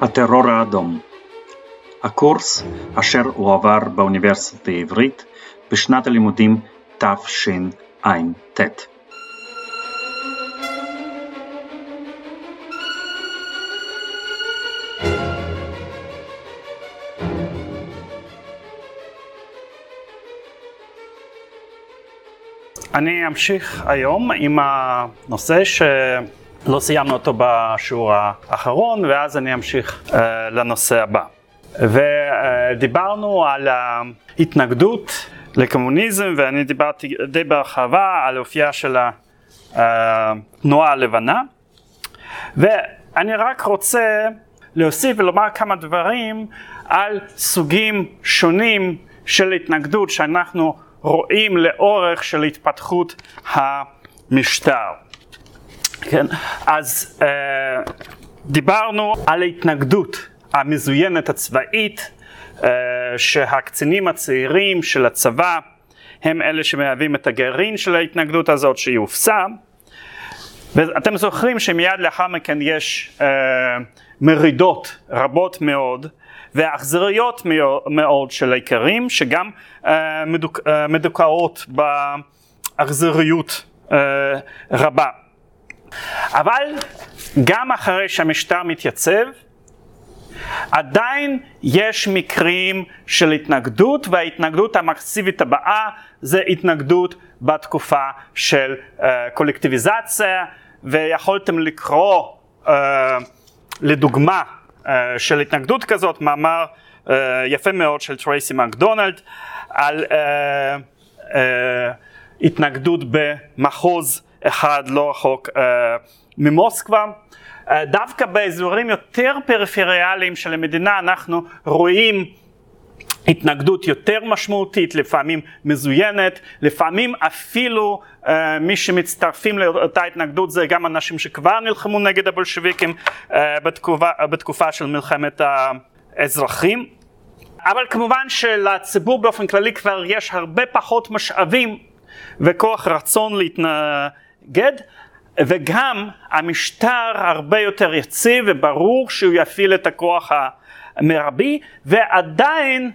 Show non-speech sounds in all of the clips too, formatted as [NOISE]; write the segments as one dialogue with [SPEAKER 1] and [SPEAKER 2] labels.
[SPEAKER 1] הטרור האדום הקורס אשר הועבר באוניברסיטה העברית בשנת הלימודים תשע"ט.
[SPEAKER 2] אני אמשיך היום עם הנושא שלא סיימנו אותו בשיעור האחרון ואז אני אמשיך uh, לנושא הבא. ודיברנו על ההתנגדות לקומוניזם ואני דיברתי די בהרחבה על אופייה של התנועה הלבנה ואני רק רוצה להוסיף ולומר כמה דברים על סוגים שונים של התנגדות שאנחנו רואים לאורך של התפתחות המשטר. כן, אז uh, דיברנו על ההתנגדות המזוינת הצבאית uh, שהקצינים הצעירים של הצבא הם אלה שמהווים את הגרעין של ההתנגדות הזאת שהיא הופסה ואתם זוכרים שמיד לאחר מכן יש uh, מרידות רבות מאוד ואכזריות מאוד של האיכרים שגם uh, מדוכ, uh, מדוכאות באכזריות uh, רבה. אבל גם אחרי שהמשטר מתייצב עדיין יש מקרים של התנגדות וההתנגדות המקסיבית הבאה זה התנגדות בתקופה של uh, קולקטיביזציה ויכולתם לקרוא uh, לדוגמה uh, של התנגדות כזאת מאמר uh, יפה מאוד של טרייסי מקדונלד על uh, uh, התנגדות במחוז אחד לא רחוק uh, ממוסקבה אה, דווקא באזורים יותר פריפריאליים של המדינה אנחנו רואים התנגדות יותר משמעותית, לפעמים מזוינת, לפעמים אפילו uh, מי שמצטרפים לאותה התנגדות זה גם אנשים שכבר נלחמו נגד הבולשוויקים uh, בתקופה, בתקופה של מלחמת האזרחים. אבל כמובן שלציבור באופן כללי כבר יש הרבה פחות משאבים וכוח רצון להתנגד, וגם המשטר הרבה יותר יציב וברור שהוא יפעיל את הכוח המרבי ועדיין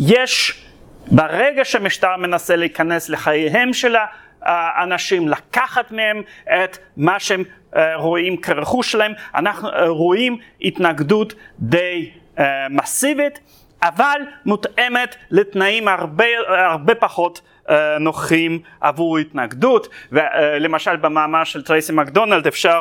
[SPEAKER 2] יש ברגע שהמשטר מנסה להיכנס לחייהם של האנשים, לקחת מהם את מה שהם אה, רואים כרכוש שלהם, אנחנו אה, רואים התנגדות די אה, מסיבית אבל מותאמת לתנאים הרבה, הרבה פחות נוחים עבור התנגדות ולמשל במאמר של טרייסי מקדונלד אפשר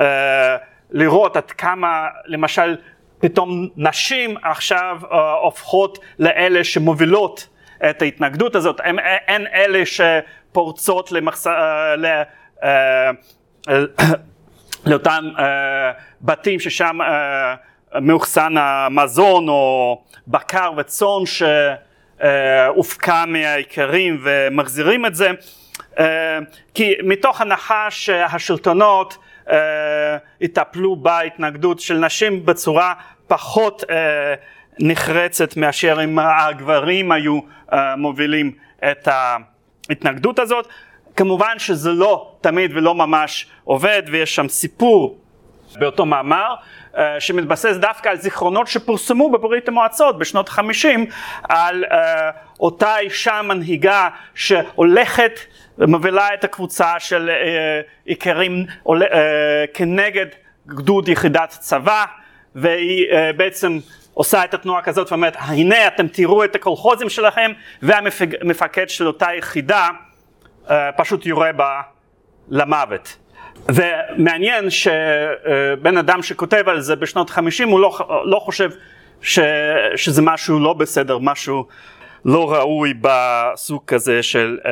[SPEAKER 2] אה, לראות עד כמה למשל פתאום נשים עכשיו אה, הופכות לאלה שמובילות את ההתנגדות הזאת, הן, הן אלה שפורצות למחס... ל... לאותם בתים ששם מאוחסן המזון או בקר וצאן שהופקע מהאיכרים ומחזירים את זה אה, כי מתוך הנחה שהשלטונות יטפלו אה, בהתנגדות של נשים בצורה פחות אה, נחרצת מאשר אם הגברים היו מובילים את ההתנגדות הזאת. כמובן שזה לא תמיד ולא ממש עובד ויש שם סיפור באותו מאמר אה, שמתבסס דווקא על זיכרונות שפורסמו בברית המועצות בשנות חמישים על uh, אותה אישה מנהיגה שהולכת ומובילה את הקבוצה של uh, איכרים כנגד גדוד יחידת צבא והיא בעצם עושה את התנועה כזאת ואומרת הנה אתם תראו את הקולחוזים שלכם והמפקד של אותה יחידה פשוט יורה בה למוות. ומעניין שבן אדם שכותב על זה בשנות חמישים הוא לא, לא חושב ש, שזה משהו לא בסדר, משהו לא ראוי בסוג כזה של uh,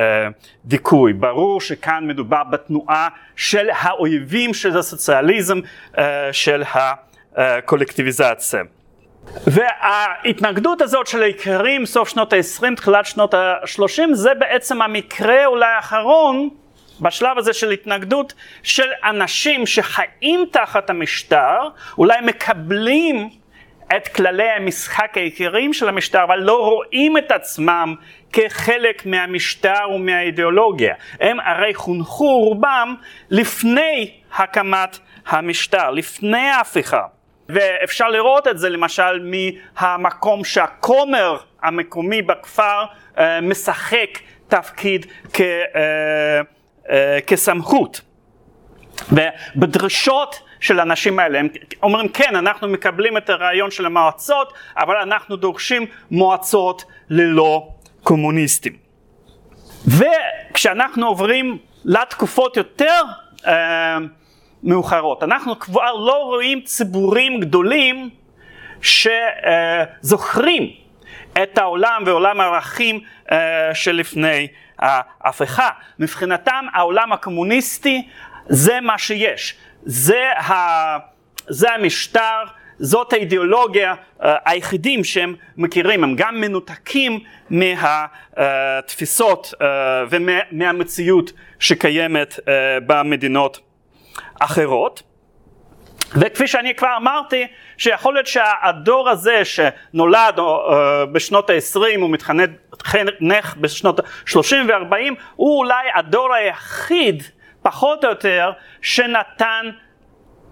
[SPEAKER 2] דיכוי. ברור שכאן מדובר בתנועה של האויבים של הסוציאליזם, uh, של הקולקטיביזציה. וההתנגדות הזאת של האיכרים סוף שנות ה-20, תחילת שנות ה-30, זה בעצם המקרה אולי האחרון בשלב הזה של התנגדות של אנשים שחיים תחת המשטר, אולי מקבלים את כללי המשחק העיקריים של המשטר, אבל לא רואים את עצמם כחלק מהמשטר ומהאידיאולוגיה. הם הרי חונכו רובם לפני הקמת המשטר, לפני ההפיכה. ואפשר לראות את זה למשל מהמקום שהכומר המקומי בכפר אה, משחק תפקיד כ, אה, אה, כסמכות. ובדרישות של האנשים האלה, הם אומרים כן, אנחנו מקבלים את הרעיון של המועצות, אבל אנחנו דורשים מועצות ללא קומוניסטים. וכשאנחנו עוברים לתקופות יותר אה, מאוחרות, אנחנו כבר לא רואים ציבורים גדולים שזוכרים את העולם ועולם הערכים אה, שלפני ההפיכה. מבחינתם העולם הקומוניסטי זה מה שיש, זה, ה, זה המשטר, זאת האידיאולוגיה uh, היחידים שהם מכירים, הם גם מנותקים מהתפיסות uh, ומהמציאות שקיימת uh, במדינות אחרות. וכפי שאני כבר אמרתי, שיכול להיות שהדור הזה שנולד בשנות ה-20 ומתחנך בשנות ה-30 ו-40, הוא אולי הדור היחיד פחות או יותר שנתן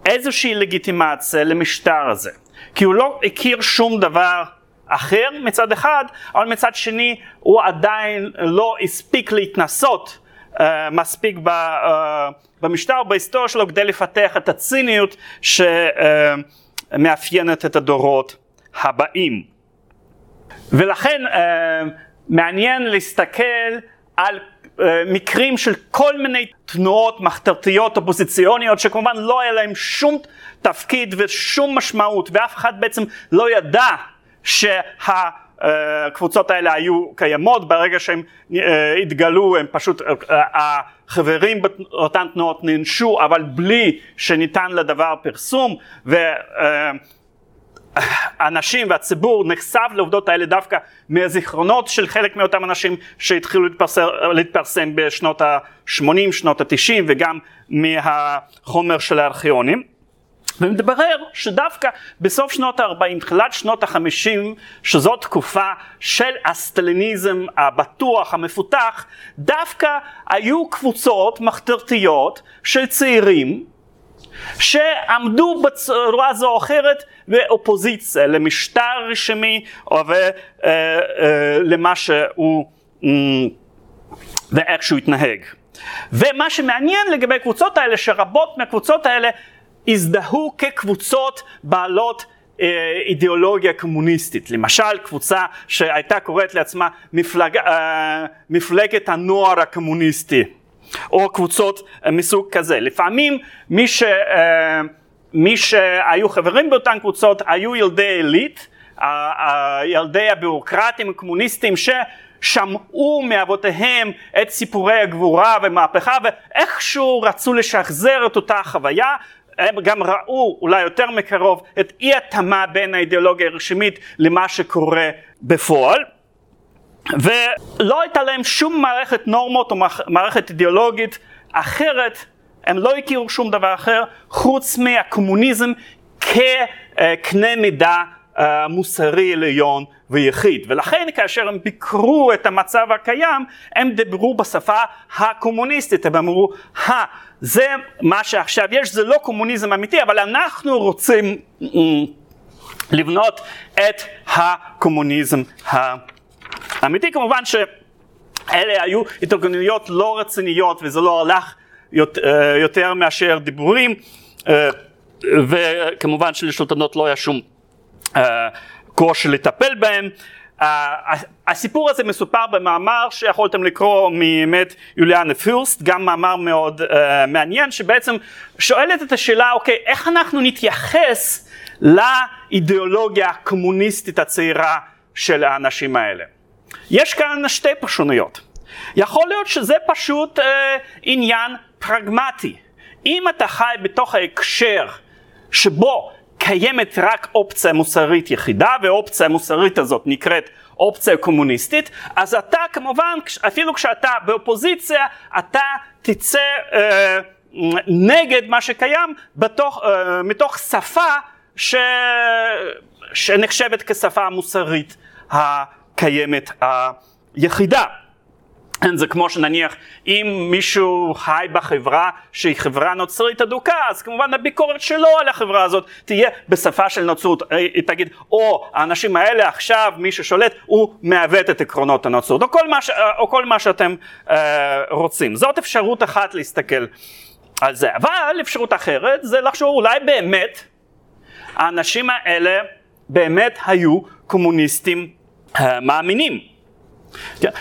[SPEAKER 2] איזושהי לגיטימציה למשטר הזה. כי הוא לא הכיר שום דבר אחר מצד אחד, אבל מצד שני הוא עדיין לא הספיק להתנסות uh, מספיק ב, uh, במשטר, בהיסטוריה שלו, כדי לפתח את הציניות שמאפיינת uh, את הדורות הבאים. ולכן uh, מעניין להסתכל על אה, מקרים של כל מיני תנועות מחתרתיות אופוזיציוניות שכמובן לא היה להם שום תפקיד ושום משמעות ואף אחד בעצם לא ידע שהקבוצות האלה היו קיימות. ברגע שהם אה, התגלו הם פשוט אה, החברים באותן תנועות נענשו אבל בלי שניתן לדבר פרסום ו... האנשים והציבור נחשף לעובדות האלה דווקא מהזיכרונות של חלק מאותם אנשים שהתחילו להתפרסם, להתפרסם בשנות ה-80, שנות ה-90 וגם מהחומר של הארכיונים. ומתברר שדווקא בסוף שנות ה-40, תחילת שנות ה-50, שזו תקופה של הסטליניזם הבטוח, המפותח, דווקא היו קבוצות מחתרתיות של צעירים שעמדו בצורה זו או אחרת באופוזיציה למשטר רשמי ולמה אה, אה, שהוא ואיך שהוא התנהג. ומה שמעניין לגבי הקבוצות האלה שרבות מהקבוצות האלה הזדהו כקבוצות בעלות אה, אידיאולוגיה קומוניסטית. למשל קבוצה שהייתה קוראת לעצמה מפלג, מפלגת הנוער הקומוניסטי. או קבוצות אה, מסוג כזה. לפעמים מי, ש, אה, מי שהיו חברים באותן קבוצות היו ילדי עילית, ילדי הביורוקרטים הקומוניסטים ששמעו מאבותיהם את סיפורי הגבורה ומהפכה ואיכשהו רצו לשחזר את אותה חוויה הם גם ראו אולי יותר מקרוב את אי התאמה בין האידיאולוגיה הרשמית למה שקורה בפועל ולא הייתה להם שום מערכת נורמות או מערכת אידיאולוגית אחרת, הם לא הכירו שום דבר אחר חוץ מהקומוניזם כקנה מידה אה, מוסרי עליון ויחיד. ולכן כאשר הם ביקרו את המצב הקיים, הם דיברו בשפה הקומוניסטית, הם אמרו, זה מה שעכשיו יש, זה לא קומוניזם אמיתי, אבל אנחנו רוצים לבנות את הקומוניזם האמיתי. אמיתי כמובן שאלה היו התארגנויות לא רציניות וזה לא הלך אה, יותר מאשר דיבורים אה, וכמובן שלשלטונות לא היה שום אה, קושי לטפל בהם. הסיפור הזה מסופר במאמר שיכולתם לקרוא ממת יוליאנה פירסט, גם מאמר מאוד מעניין שבעצם שואלת את השאלה אוקיי איך אנחנו נתייחס לאידיאולוגיה הקומוניסטית הצעירה של האנשים האלה. יש כאן שתי פרשנויות. יכול להיות שזה פשוט אה, עניין פרגמטי. אם אתה חי בתוך ההקשר שבו קיימת רק אופציה מוסרית יחידה, והאופציה המוסרית הזאת נקראת אופציה קומוניסטית, אז אתה כמובן, אפילו כשאתה באופוזיציה, אתה תצא אה, נגד מה שקיים בתוך, אה, מתוך שפה ש... שנחשבת כשפה המוסרית הקיימת היחידה. כן, זה כמו שנניח אם מישהו חי בחברה שהיא חברה נוצרית אדוקה אז כמובן הביקורת שלו על החברה הזאת תהיה בשפה של נוצרות, היא תגיד או האנשים האלה עכשיו מי ששולט הוא מעוות את עקרונות הנוצרות. או כל מה, ש, או כל מה שאתם אה, רוצים, זאת אפשרות אחת להסתכל על זה, אבל אפשרות אחרת זה לחשוב אולי באמת האנשים האלה באמת היו קומוניסטים מאמינים?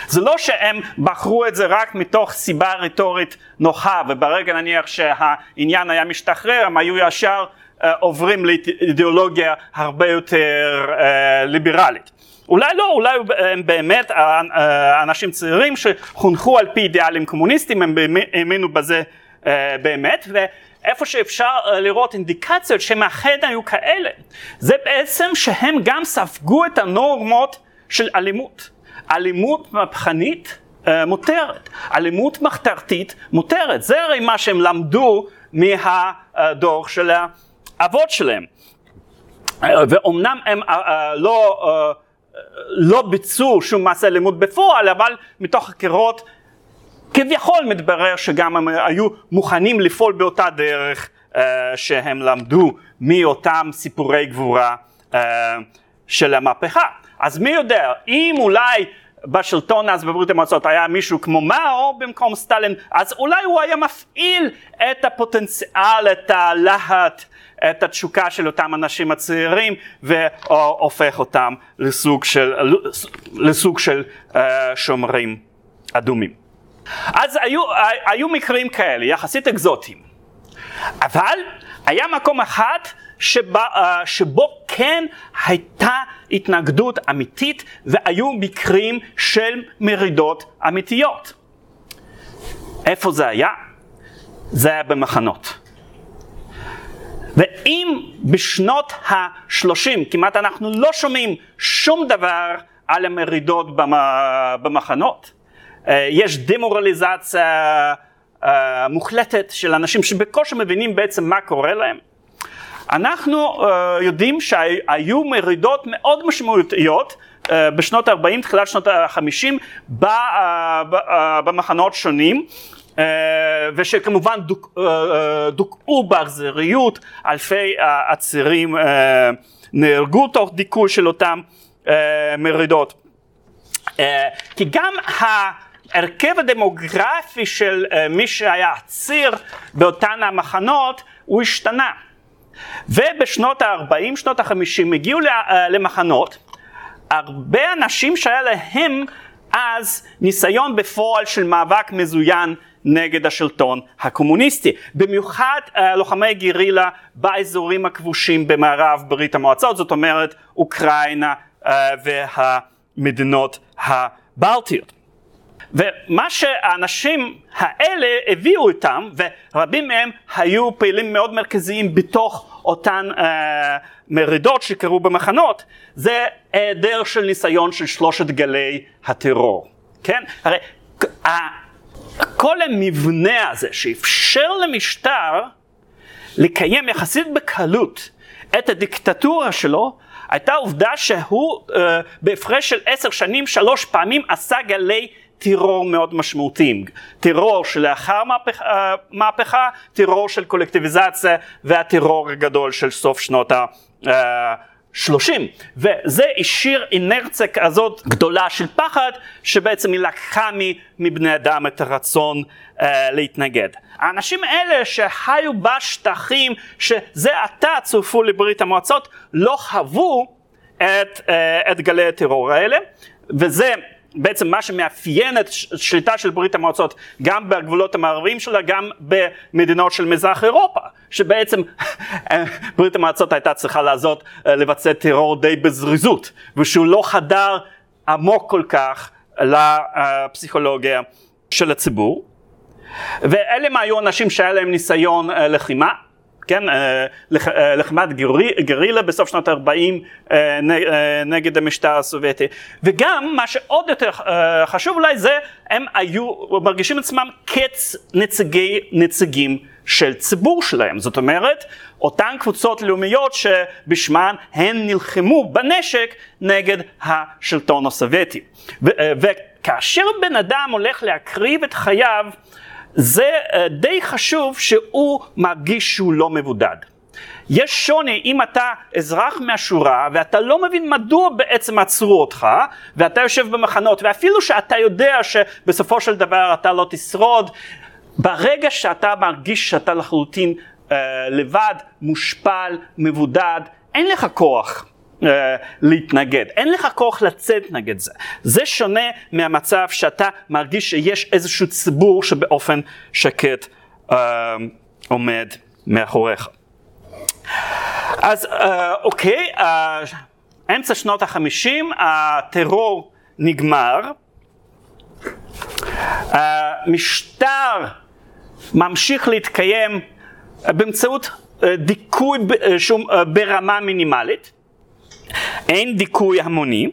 [SPEAKER 2] זה לא שהם בחרו את זה רק מתוך סיבה רטורית נוחה וברגע נניח שהעניין היה משתחרר הם היו ישר אה, עוברים לאידיאולוגיה הרבה יותר אה, ליברלית. אולי לא, אולי הם באמת אה, אה, אנשים צעירים שחונכו על פי אידיאלים קומוניסטיים, הם האמינו בזה אה, באמת, ואיפה שאפשר לראות אינדיקציות שהם אכן היו כאלה, זה בעצם שהם גם ספגו את הנורמות של אלימות. אלימות מהפכנית אה, מותרת, אלימות מחתרתית מותרת, זה הרי מה שהם למדו מהדור של האבות שלהם. ואומנם הם אה, לא, אה, לא ביצעו שום מעשה לימוד בפועל, אבל מתוך חקירות כביכול מתברר שגם הם היו מוכנים לפעול באותה דרך שהם למדו מאותם סיפורי גבורה של המהפכה. אז מי יודע, אם אולי בשלטון אז בברית המועצות היה מישהו כמו מאו במקום סטלין, אז אולי הוא היה מפעיל את הפוטנציאל, את הלהט, את התשוקה של אותם אנשים הצעירים והופך אותם לסוג של, לסוג של uh, שומרים אדומים. אז היו, היו מקרים כאלה, יחסית אקזוטיים. אבל היה מקום אחד שבה, uh, שבו כן הייתה התנגדות אמיתית והיו מקרים של מרידות אמיתיות. איפה זה היה? זה היה במחנות. ואם בשנות ה-30 כמעט אנחנו לא שומעים שום דבר על המרידות במחנות, אה, יש דמורליזציה אה, מוחלטת של אנשים שבקושי מבינים בעצם מה קורה להם, אנחנו uh, יודעים שהיו מרידות מאוד משמעותיות uh, בשנות ה-40, תחילת שנות ה-50, uh, במחנות שונים. Uh, ושכמובן דוכ, uh, דוכאו באכזריות, אלפי עצירים uh, נהרגו תוך דיכוי של אותם uh, מרידות. Uh, כי גם ההרכב הדמוגרפי של uh, מי שהיה עציר באותן המחנות הוא השתנה. ובשנות ה-40, שנות ה-50 הגיעו אה, למחנות הרבה אנשים שהיה להם אז ניסיון בפועל של מאבק מזוין נגד השלטון הקומוניסטי. במיוחד uh, לוחמי גרילה באזורים הכבושים במערב ברית המועצות, זאת אומרת אוקראינה uh, והמדינות הבלטיות. ומה שהאנשים האלה הביאו איתם, ורבים מהם היו פעילים מאוד מרכזיים בתוך אותן אה, מרידות שקרו במחנות, זה היעדר של ניסיון של שלושת גלי הטרור, כן? הרי כל המבנה הזה שאפשר למשטר לקיים יחסית בקלות את הדיקטטורה שלו, הייתה עובדה שהוא אה, בהפרש של עשר שנים שלוש פעמים עשה גלי טרור מאוד משמעותיים, טרור שלאחר מהפכה, מהפכה, טרור של קולקטיביזציה והטרור הגדול של סוף שנות ה... שלושים, וזה השאיר אינרציה כזאת גדולה של פחד, שבעצם היא לקחה מבני אדם את הרצון uh, להתנגד. האנשים האלה שחיו בשטחים שזה עתה צורפו לברית המועצות, לא חוו את, uh, את גלי הטרור האלה, וזה בעצם מה שמאפיין את שליטה של ברית המועצות גם בגבולות המערביים שלה, גם במדינות של מזרח אירופה, שבעצם ברית המועצות הייתה צריכה לעזות אה, לבצע טרור די בזריזות, ושהוא לא חדר עמוק כל כך לפסיכולוגיה של הציבור. ואלה היו אנשים שהיה להם ניסיון אה, לחימה, כן, אה, אה, לחימת גרילה בסוף שנות ה-40 אה, נגד המשטר הסובייטי. וגם מה שעוד יותר חשוב אולי זה, הם היו מרגישים עצמם קץ נציגי, נציגים של ציבור שלהם. זאת אומרת, אותן קבוצות לאומיות שבשמן הן נלחמו בנשק נגד השלטון הסובייטי. וכאשר בן אדם הולך להקריב את חייו, זה אה, די חשוב שהוא מרגיש שהוא לא מבודד. יש שוני אם אתה אזרח מהשורה ואתה לא מבין מדוע בעצם עצרו אותך ואתה יושב במחנות ואפילו שאתה יודע שבסופו של דבר אתה לא תשרוד, ברגע שאתה מרגיש שאתה לחלוטין אה, לבד, מושפל, מבודד, אין לך כוח להתנגד, אין לך כוח לצאת נגד זה. זה שונה מהמצב שאתה מרגיש שיש איזשהו ציבור שבאופן שקט uh, עומד מאחוריך. אז uh, אוקיי, uh, אמצע שנות החמישים, הטרור נגמר, המשטר ממשיך להתקיים באמצעות דיכוי ברמה מינימלית. אין דיכוי המוני.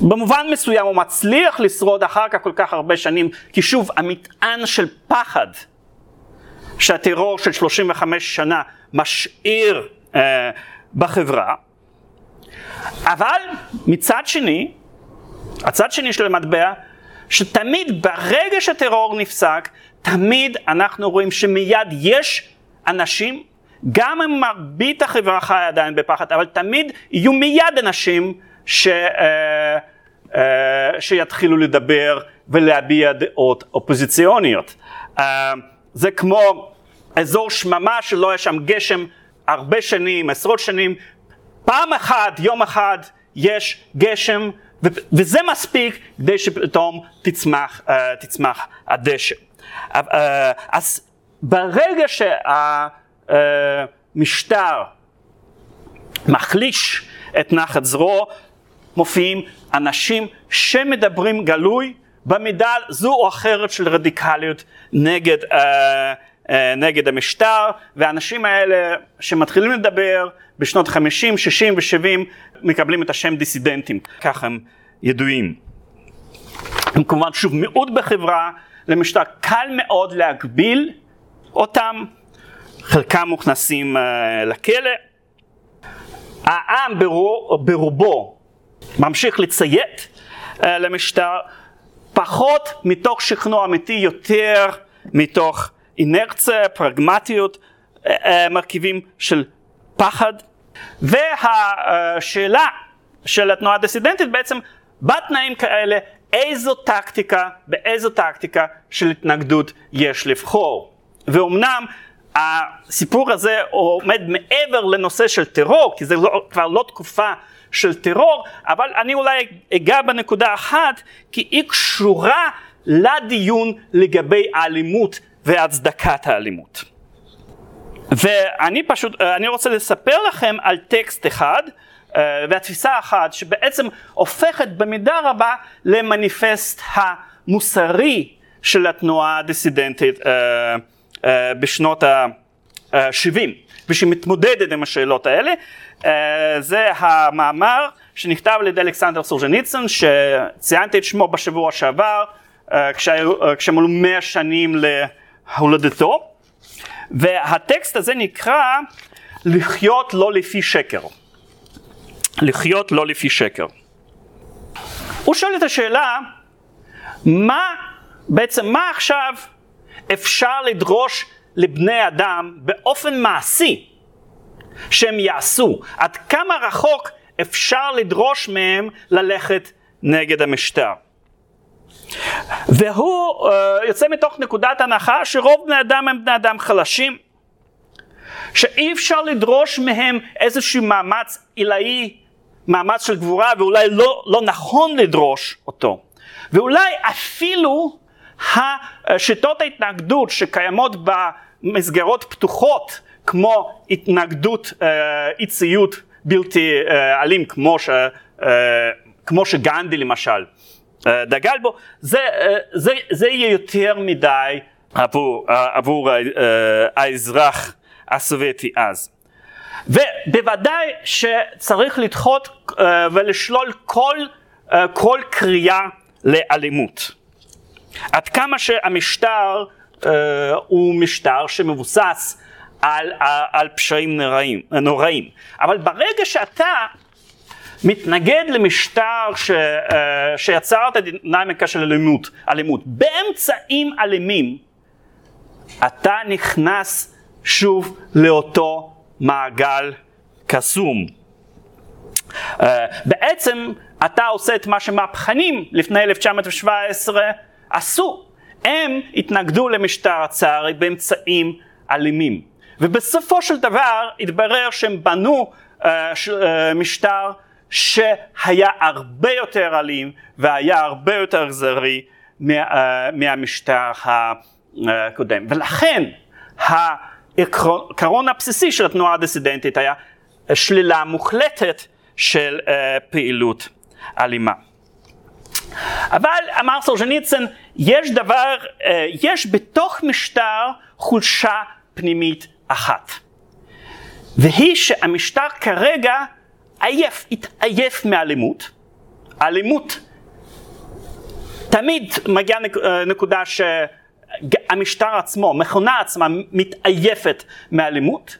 [SPEAKER 2] במובן מסוים הוא מצליח לשרוד אחר כך כל כך הרבה שנים, כי שוב, המטען של פחד שהטרור של 35 שנה משאיר אה, בחברה, אבל מצד שני, הצד שני של המטבע, שתמיד ברגע שהטרור נפסק, תמיד אנחנו רואים שמיד יש אנשים גם אם מרבית החברה חיה עדיין בפחד, אבל תמיד יהיו מיד אנשים ש, אה, אה, שיתחילו לדבר ולהביע דעות אופוזיציוניות. אה, זה כמו אזור שממה שלא היה שם גשם הרבה שנים, עשרות שנים, פעם אחת, יום אחד, יש גשם, וזה מספיק כדי שפתאום תצמח, תצמח הדשא. אז ברגע שה... משטר מחליש את נחת זרוע, מופיעים אנשים שמדברים גלוי במידה זו או אחרת של רדיקליות נגד, אה, אה, נגד המשטר, והאנשים האלה שמתחילים לדבר בשנות 50, 60 ו-70 מקבלים את השם דיסידנטים, כך הם ידועים. הם כמובן שוב מיעוט בחברה, למשטר קל מאוד להגביל אותם, חלקם מוכנסים uh, לכלא. העם ברוב, ברובו ממשיך לציית uh, למשטר, פחות מתוך שכנוע אמיתי, יותר מתוך אינרציה, פרגמטיות, uh, מרכיבים של פחד. והשאלה של התנועה הדיסידנטית בעצם, בתנאים כאלה, איזו טקטיקה, באיזו טקטיקה של התנגדות יש לבחור. ואומנם הסיפור הזה עומד מעבר לנושא של טרור, כי זה לא, כבר לא תקופה של טרור, אבל אני אולי אגע בנקודה אחת, כי היא קשורה לדיון לגבי האלימות והצדקת האלימות. ואני פשוט, אני רוצה לספר לכם על טקסט אחד, אה, והתפיסה אחת, שבעצם הופכת במידה רבה למניפסט המוסרי של התנועה הדיסידנטית. אה, אה, בשנות ה-70 ושמתמודדת עם השאלות האלה. אה, זה המאמר שנכתב על ידי אלכסנדר סולז'ניצן שציינתי את שמו בשבוע שעבר אה, כשמלאו מאה שנים להולדתו והטקסט הזה נקרא לחיות לא לפי שקר. לחיות לא לפי שקר. הוא שואל את השאלה מה בעצם מה עכשיו אפשר לדרוש לבני אדם באופן מעשי שהם יעשו, עד כמה רחוק אפשר לדרוש מהם ללכת נגד המשטר. והוא uh, יוצא מתוך נקודת הנחה שרוב בני אדם הם בני אדם חלשים, שאי אפשר לדרוש מהם איזשהו מאמץ עילאי, מאמץ של גבורה, ואולי לא, לא נכון לדרוש אותו. ואולי אפילו השיטות ההתנגדות שקיימות במסגרות פתוחות, כמו התנגדות אה, אי ציות בלתי אה, אלים, כמו, ש, אה, כמו שגנדי למשל דגל בו, זה, זה, זה יהיה יותר מדי עבור, עבור האזרח הסובייטי אז. ובוודאי שצריך לדחות ולשלול כל, כל קריאה לאלימות. עד כמה שהמשטר אה, הוא משטר שמבוסס על, על, על פשעים נוראים, נוראים. אבל ברגע שאתה מתנגד למשטר ש, אה, שיצר את הדינמיקה של אלימות, אלימות. באמצעים אלימים אתה נכנס שוב לאותו מעגל קסום. Uh, בעצם אתה עושה את מה שמהפכנים לפני 1917 עשו. הם התנגדו למשטר הצארי באמצעים אלימים. ובסופו של דבר התברר שהם בנו uh, ש, uh, משטר שהיה הרבה יותר אלים והיה הרבה יותר אכזרי מה, uh, מהמשטר הקודם. ולכן העיקרון הבסיסי של התנועה הדיסידנטית היה שלילה מוחלטת של uh, פעילות אלימה. אבל אמר סולז'ניצן, יש דבר, uh, יש בתוך משטר חולשה פנימית אחת. והיא שהמשטר כרגע עייף, התעייף מאלימות. האלימות תמיד מגיעה נק, אה, נקודה שהמשטר עצמו, מכונה עצמה, מתעייפת מאלימות,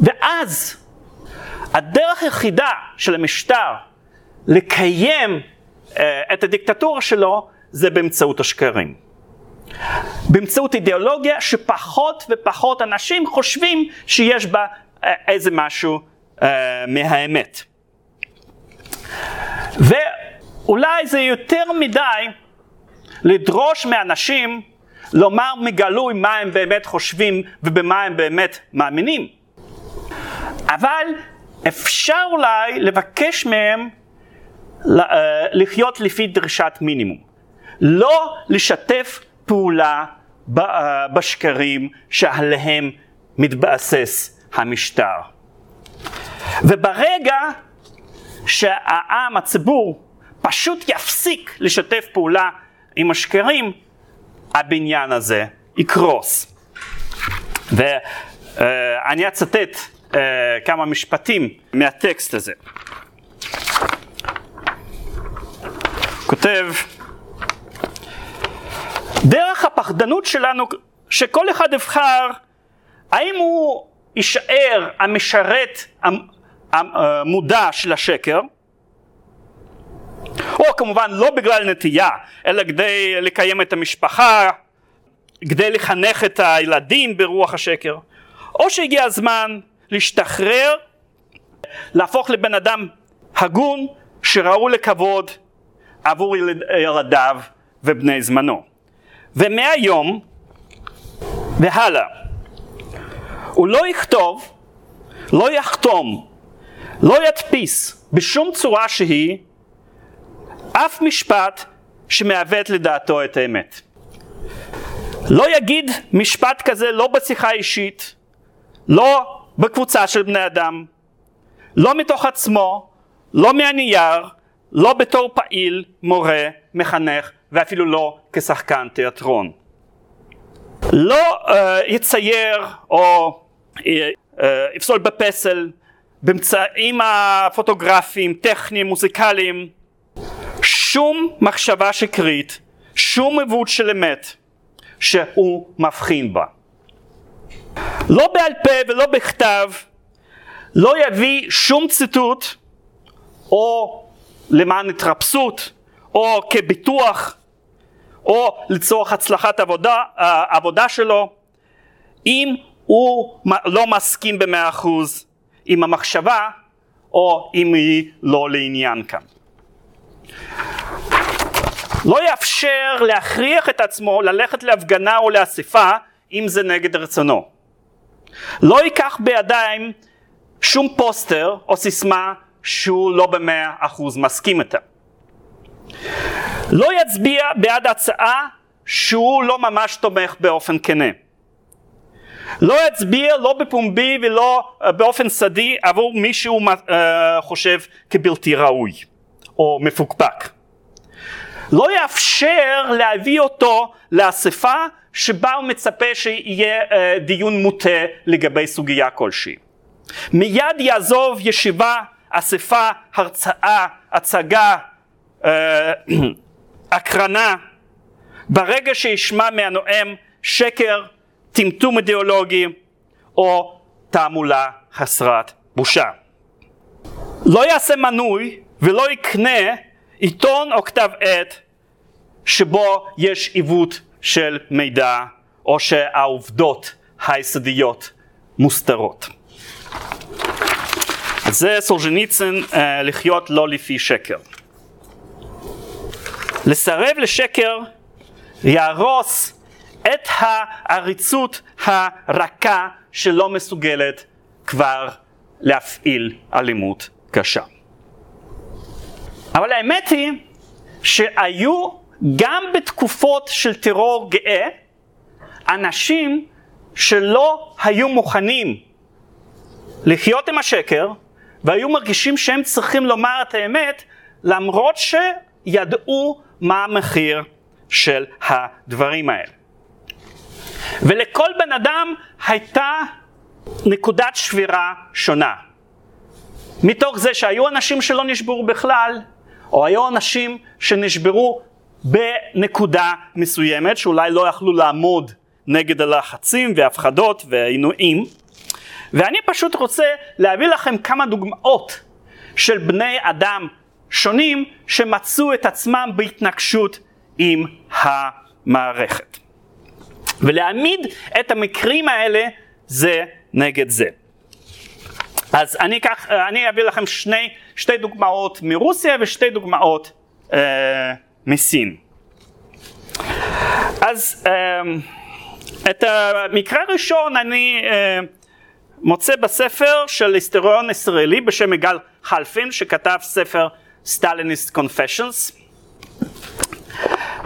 [SPEAKER 2] ואז הדרך היחידה של המשטר לקיים את הדיקטטורה שלו זה באמצעות השקרים. באמצעות אידיאולוגיה שפחות ופחות אנשים חושבים שיש בה uh, איזה משהו uh, מהאמת. ואולי זה יותר מדי לדרוש מאנשים לומר מגלוי מה הם באמת חושבים ובמה הם באמת מאמינים. אבל אפשר אולי לבקש מהם אה, לחיות לפי דרישת מינימום. לא לשתף פעולה אה, בשקרים שעליהם מתבסס המשטר. וברגע שהעם, הציבור, פשוט יפסיק לשתף פעולה עם השקרים, הבניין הזה יקרוס. ואני אה, אצטט כמה משפטים מהטקסט הזה. כותב, דרך הפחדנות שלנו, שכל אחד יבחר האם הוא יישאר המשרת המודע של השקר, או כמובן לא בגלל נטייה, אלא כדי לקיים את המשפחה, כדי לחנך את הילדים ברוח השקר, או שהגיע הזמן להשתחרר, להפוך לבן אדם הגון שראוי לכבוד עבור ילדיו ובני זמנו. ומהיום והלאה הוא לא יכתוב, לא יחתום, לא ידפיס בשום צורה שהיא אף משפט שמעוות לדעתו את האמת. לא יגיד משפט כזה לא בשיחה אישית, לא בקבוצה של בני אדם, לא מתוך עצמו, לא מהנייר, לא בתור פעיל, מורה, מחנך, ואפילו לא כשחקן תיאטרון. לא uh, יצייר או uh, יפסול בפסל באמצעים הפוטוגרפיים, טכניים, מוזיקליים, שום מחשבה שקרית, שום עיוות של אמת שהוא מבחין בה. לא בעל פה ולא בכתב, לא יביא שום ציטוט או למען התרפסות או כביטוח או לצורך הצלחת עבודה, העבודה שלו אם הוא לא מסכים במאה אחוז עם המחשבה או אם היא לא לעניין כאן. לא יאפשר להכריח את עצמו ללכת להפגנה או לאספה אם זה נגד רצונו. לא ייקח בידיים שום פוסטר או סיסמה שהוא לא במאה אחוז מסכים איתה. לא יצביע בעד הצעה שהוא לא ממש תומך באופן כנה. לא יצביע לא בפומבי ולא uh, באופן סדי עבור מי שהוא uh, חושב כבלתי ראוי או מפוקפק. לא יאפשר להביא אותו לאספה שבה הוא מצפה שיהיה uh, דיון מוטה לגבי סוגיה כלשהי. מיד יעזוב ישיבה, אספה, הרצאה, הצגה, uh, [CLEARS THROAT] הקרנה, ברגע שישמע מהנואם שקר, טמטום אידיאולוגי או תעמולה חסרת בושה. לא יעשה מנוי ולא יקנה עיתון או כתב עת שבו יש עיוות של מידע או שהעובדות היסודיות מוסתרות. זה סולז'ניצין אה, לחיות לא לפי שקר. לסרב לשקר יהרוס את העריצות הרכה שלא מסוגלת כבר להפעיל אלימות קשה. אבל האמת היא שהיו גם בתקופות של טרור גאה אנשים שלא היו מוכנים לחיות עם השקר והיו מרגישים שהם צריכים לומר את האמת למרות שידעו מה המחיר של הדברים האלה. ולכל בן אדם הייתה נקודת שבירה שונה. מתוך זה שהיו אנשים שלא נשברו בכלל, או היו אנשים שנשברו בנקודה מסוימת, שאולי לא יכלו לעמוד נגד הלחצים והפחדות והעינויים. ואני פשוט רוצה להביא לכם כמה דוגמאות של בני אדם שונים שמצאו את עצמם בהתנגשות עם המערכת. ולהעמיד את המקרים האלה זה נגד זה. אז אני, אקח, אני אביא לכם שני, שתי דוגמאות מרוסיה ושתי דוגמאות אה, מסין. אז אה, את המקרה הראשון אני אה, מוצא בספר של היסטוריון ישראלי בשם יגאל חלפין שכתב ספר סטליניסט קונפשיונס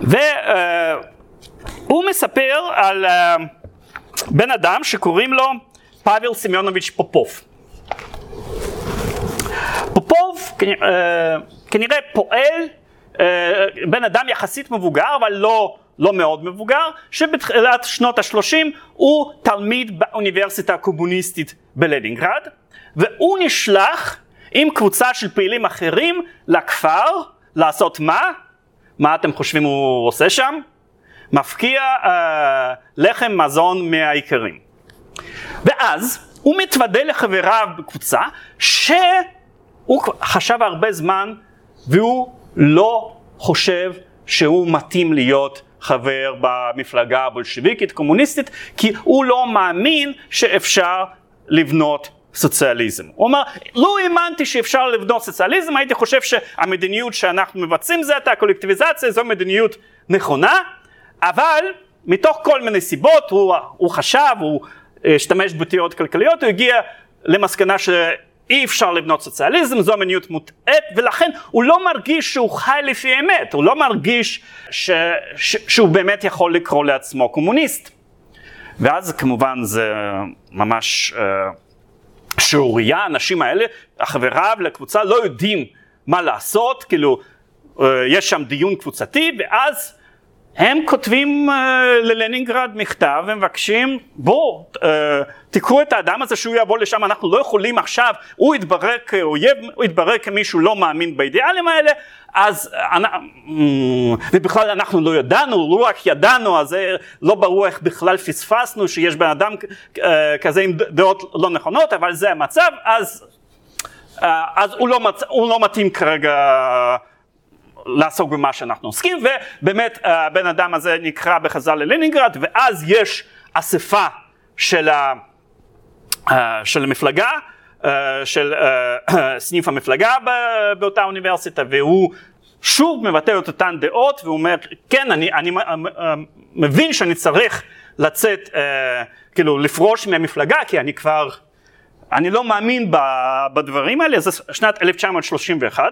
[SPEAKER 2] והוא מספר על אה, בן אדם שקוראים לו פאבל סמיונוביץ' פופוב. פופוב אה, כנראה פועל, אה, בן אדם יחסית מבוגר אבל לא לא מאוד מבוגר, שבתחילת שנות ה-30 הוא תלמיד באוניברסיטה הקומוניסטית בלנינגרד, והוא נשלח עם קבוצה של פעילים אחרים לכפר לעשות מה? מה אתם חושבים הוא עושה שם? מפקיע אה, לחם מזון מהעיקרים. ואז הוא מתוודה לחבריו בקבוצה שהוא חשב הרבה זמן והוא לא חושב שהוא מתאים להיות חבר במפלגה הבולשיביקית קומוניסטית כי הוא לא מאמין שאפשר לבנות סוציאליזם. הוא אומר, לא האמנתי שאפשר לבנות סוציאליזם, הייתי חושב שהמדיניות שאנחנו מבצעים זה את הקולקטיביזציה, זו מדיניות נכונה, אבל מתוך כל מיני סיבות הוא, הוא חשב, הוא השתמש בתיאוריות כלכליות, הוא הגיע למסקנה שאי אפשר לבנות סוציאליזם, זו מדיניות מוטעית, ולכן הוא לא מרגיש שהוא חי לפי אמת, הוא לא מרגיש ש, ש, שהוא באמת יכול לקרוא לעצמו קומוניסט. ואז כמובן זה ממש... Uh, שעוריה, האנשים האלה, החבריו לקבוצה לא יודעים מה לעשות, כאילו אה, יש שם דיון קבוצתי ואז הם כותבים uh, ללנינגרד מכתב ומבקשים בואו uh, תקחו את האדם הזה שהוא יבוא לשם אנחנו לא יכולים עכשיו הוא יתברר כאויב הוא יתברר כמישהו לא מאמין באידיאלים האלה. אז uh, ובכלל אנחנו לא ידענו לא רק ידענו אז לא ברור איך בכלל פספסנו שיש בן אדם uh, כזה עם דעות לא נכונות אבל זה המצב אז, אז הוא, לא מצ... הוא לא מתאים כרגע לעסוק במה שאנחנו עוסקים, ובאמת הבן אדם הזה נקרא בחזרה ללנינגרד, ואז יש אספה של, ה, אה, של המפלגה, אה, של אה, [COUGHS] סניף המפלגה באותה אוניברסיטה, והוא שוב מבטא את אותן דעות, והוא אומר, כן, אני, אני מבין שאני צריך לצאת, כאילו, לפרוש מהמפלגה, כי אני כבר, אני לא מאמין בדברים האלה, זה שנת 1931.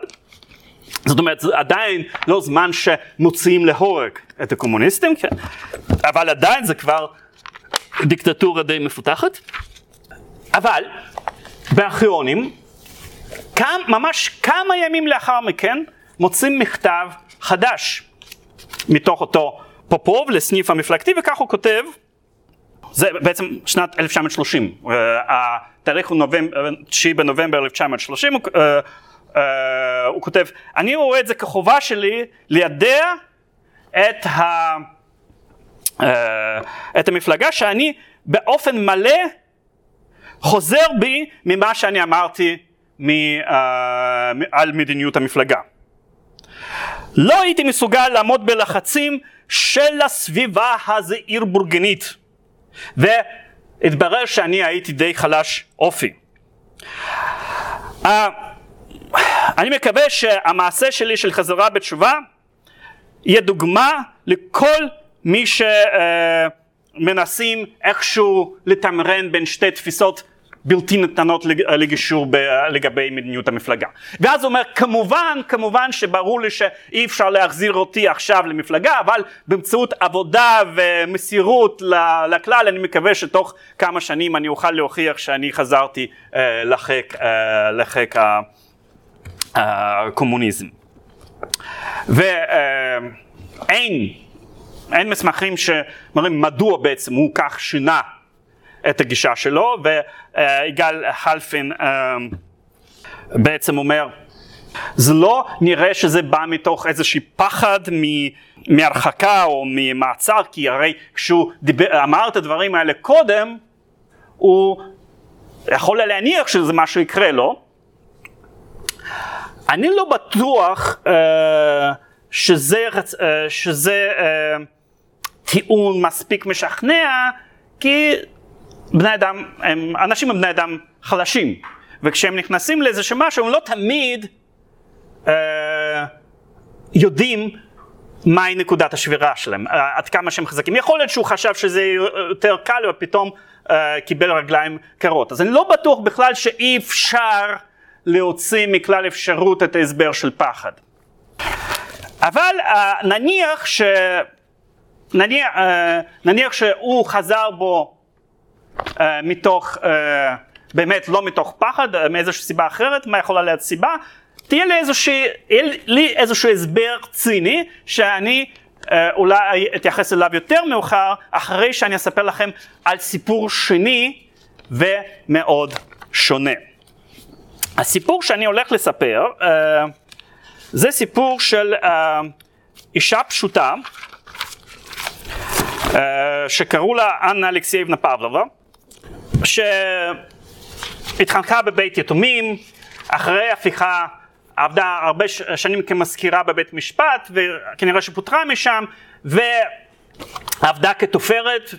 [SPEAKER 2] זאת אומרת, זה עדיין לא זמן שמוציאים להורג את הקומוניסטים, כן? אבל עדיין זה כבר דיקטטורה די מפותחת. אבל בארכיונים, ממש כמה ימים לאחר מכן, מוצאים מכתב חדש מתוך אותו פופוב לסניף המפלגתי, וכך הוא כותב, זה בעצם שנת 1930, uh, התאריך הוא נובמבר, 9 בנובמבר 1930, uh, הוא כותב, אני רואה את זה כחובה שלי לידע את, ה, uh, את המפלגה שאני באופן מלא חוזר בי ממה שאני אמרתי מ, אה, על מדיניות המפלגה. לא הייתי מסוגל לעמוד בלחצים של הסביבה הזעיר בורגנית והתברר שאני הייתי די חלש אופי. אה, אני מקווה שהמעשה שלי של חזרה בתשובה יהיה דוגמה לכל מי שמנסים איכשהו לתמרן בין שתי תפיסות בלתי ניתנות לגישור לגבי מדיניות המפלגה. ואז הוא אומר, כמובן, כמובן שברור לי שאי אפשר להחזיר אותי עכשיו למפלגה, אבל באמצעות עבודה ומסירות לכלל, אני מקווה שתוך כמה שנים אני אוכל להוכיח שאני חזרתי אה, לחיק, אה, לחיק הקומוניזם. ואין, אין מסמכים שמראים מדוע בעצם הוא כך שינה את הגישה שלו, ויגאל חלפין אה, בעצם אומר, זה לא נראה שזה בא מתוך איזשהי פחד מהרחקה או ממעצר, כי הרי כשהוא דיבר, אמר את הדברים האלה קודם, הוא יכול להניח שזה משהו יקרה לו. אני לא בטוח uh, שזה, uh, שזה uh, טיעון מספיק משכנע, כי בני אדם, הם, אנשים הם בני אדם חלשים, וכשהם נכנסים לאיזשהו משהו הם לא תמיד אה, יודעים מהי נקודת השבירה שלהם, עד כמה שהם חזקים. יכול להיות שהוא חשב שזה יותר קל ופתאום אה, קיבל רגליים קרות. אז אני לא בטוח בכלל שאי אפשר להוציא מכלל אפשרות את ההסבר של פחד. אבל אה, נניח, ש... נניח, אה, נניח שהוא חזר בו uh, מתוך, באמת לא מתוך פחד, מאיזושהי סיבה אחרת, מה יכולה להיות סיבה? תהיה לי איזשהו, לי איזשהו הסבר ציני שאני אולי אתייחס אליו יותר מאוחר, אחרי שאני אספר לכם על סיפור שני ומאוד שונה. הסיפור שאני הולך לספר uh, זה סיפור של uh, אישה פשוטה uh, שקראו לה אנה אלכסייבנה פבלובה שהתחנכה בבית יתומים, אחרי הפיכה עבדה הרבה שנים כמזכירה בבית משפט וכנראה שפוטרה משם ועבדה כתופרת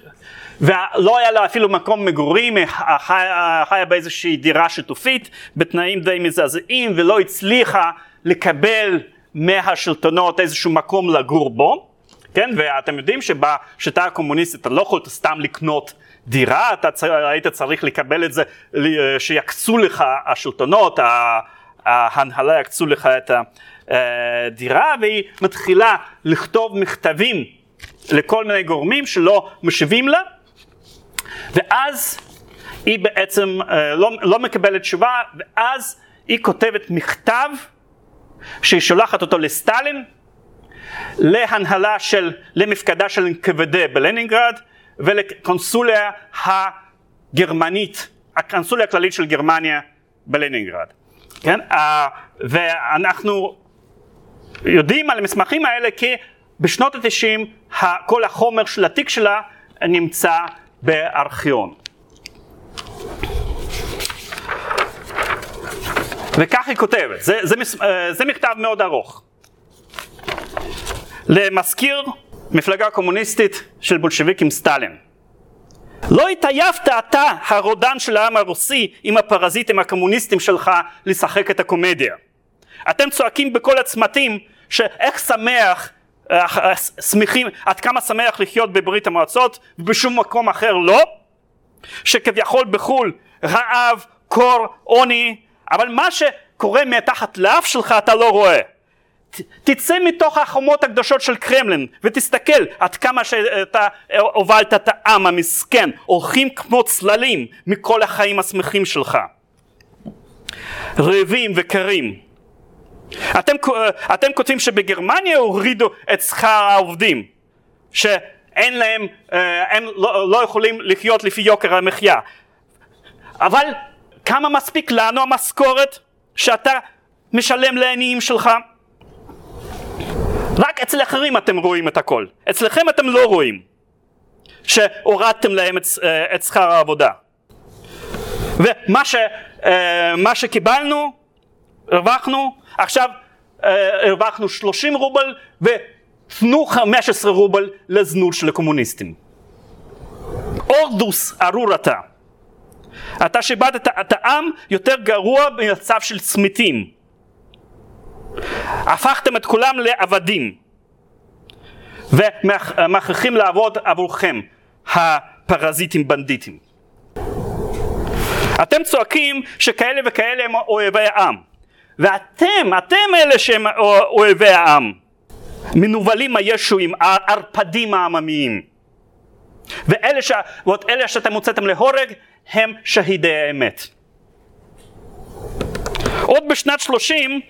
[SPEAKER 2] ולא היה לה אפילו מקום מגורים, חיה, חיה באיזושהי דירה שיתופית בתנאים די מזעזעים ולא הצליחה לקבל מהשלטונות איזשהו מקום לגור בו, כן, ואתם יודעים שבשיטה הקומוניסטית אתה לא יכול סתם לקנות דירה, אתה צר, היית צריך לקבל את זה, שיקצו לך השלטונות, ההנהלה יקצו לך את הדירה, והיא מתחילה לכתוב מכתבים לכל מיני גורמים שלא משיבים לה, ואז היא בעצם אה, לא, לא מקבלת תשובה, ואז היא כותבת מכתב שהיא אותו לסטלין, להנהלה של, למפקדה של NKVD בלנינגרד, ולקונסוליה הגרמנית, הקונסוליה הכללית של גרמניה בלנינגרד. כן? Uh, ואנחנו יודעים על המסמכים האלה כי בשנות התשעים כל החומר של התיק שלה נמצא בארכיון. וכך היא כותבת, זה, זה, אה, זה מכתב מאוד ארוך. למזכיר מפלגה קומוניסטית של בולשביקים סטלין. לא התעייפת אתה, הרודן של העם הרוסי, עם הפרזיטים הקומוניסטים שלך לשחק את הקומדיה. אתם צועקים בכל הצמתים שאיך שמח, שמחים, עד כמה שמח לחיות בברית המועצות ובשום מקום אחר לא, שכביכול בחו"ל רעב, קור, עוני, אבל מה שקורה מתחת לאף שלך אתה לא רואה. תצא מתוך החומות הקדושות של קרמלין ותסתכל עד כמה שאתה הובלת את העם המסכן, הולכים כמו צללים מכל החיים השמחים שלך. רעבים וקרים. אתם, אתם כותבים שבגרמניה הורידו את שכר העובדים, שאין להם, אה, הם לא, לא יכולים לחיות לפי יוקר המחיה. אבל כמה מספיק לנו המשכורת שאתה משלם לעניים שלך? רק אצל אחרים אתם רואים את הכל, אצלכם אתם לא רואים שהורדתם להם את, אה, את שכר העבודה. ומה ש, אה, שקיבלנו, הרווחנו, עכשיו אה, הרווחנו 30 רובל ותנו 15 רובל לזנות של הקומוניסטים. אורדוס ארור אתה. אתה שאיבדת את העם יותר גרוע במצב של צמיתים. הפכתם את כולם לעבדים ומכריחים לעבוד עבורכם הפרזיטים בנדיטים. אתם צועקים שכאלה וכאלה הם אויבי העם ואתם, אתם אלה שהם אויבי העם מנוולים הישועים, הערפדים העממיים ואלה, ש... ואלה שאתם הוצאתם להורג הם שהידי האמת. עוד בשנת שלושים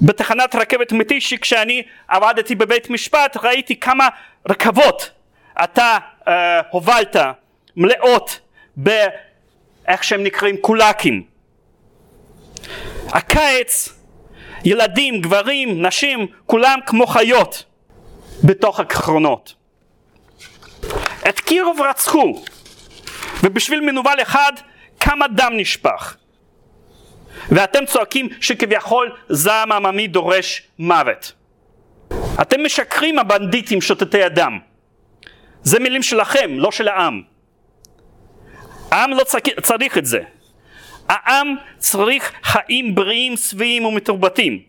[SPEAKER 2] בתחנת רכבת מטישי כשאני עבדתי בבית משפט ראיתי כמה רכבות אתה uh, הובלת מלאות באיך שהם נקראים קולקים. הקיץ ילדים, גברים, נשים, כולם כמו חיות בתוך הקרונות. את קירוב רצחו ובשביל מנוול אחד כמה דם נשפך. ואתם צועקים שכביכול זעם עממי דורש מוות. אתם משקרים הבנדיטים שותתי הדם. זה מילים שלכם, לא של העם. העם לא צריך את זה. העם צריך חיים בריאים, שבעים ומתורבתים.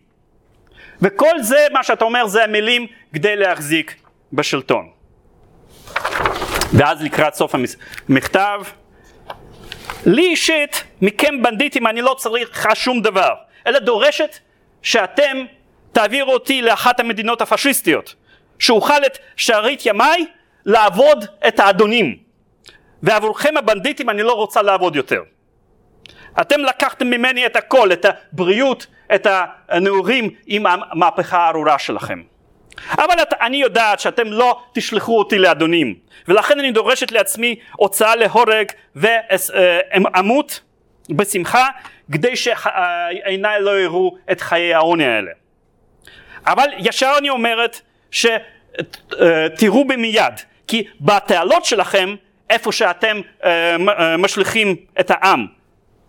[SPEAKER 2] וכל זה, מה שאתה אומר, זה המילים כדי להחזיק בשלטון. ואז לקראת סוף המכתב, לי אישית, מכם בנדיטים אני לא צריך שום דבר, אלא דורשת שאתם תעבירו אותי לאחת המדינות הפשיסטיות, שאוכל את שארית ימיי לעבוד את האדונים, ועבורכם הבנדיטים אני לא רוצה לעבוד יותר. אתם לקחתם ממני את הכל, את הבריאות, את הנעורים עם המהפכה הארורה שלכם. אבל את, אני יודעת שאתם לא תשלחו אותי לאדונים ולכן אני דורשת לעצמי הוצאה להורג ואמות בשמחה כדי שעיניי לא יראו את חיי העוני האלה. אבל ישר אני אומרת שתראו בי כי בתעלות שלכם איפה שאתם אה, אה, משליכים את העם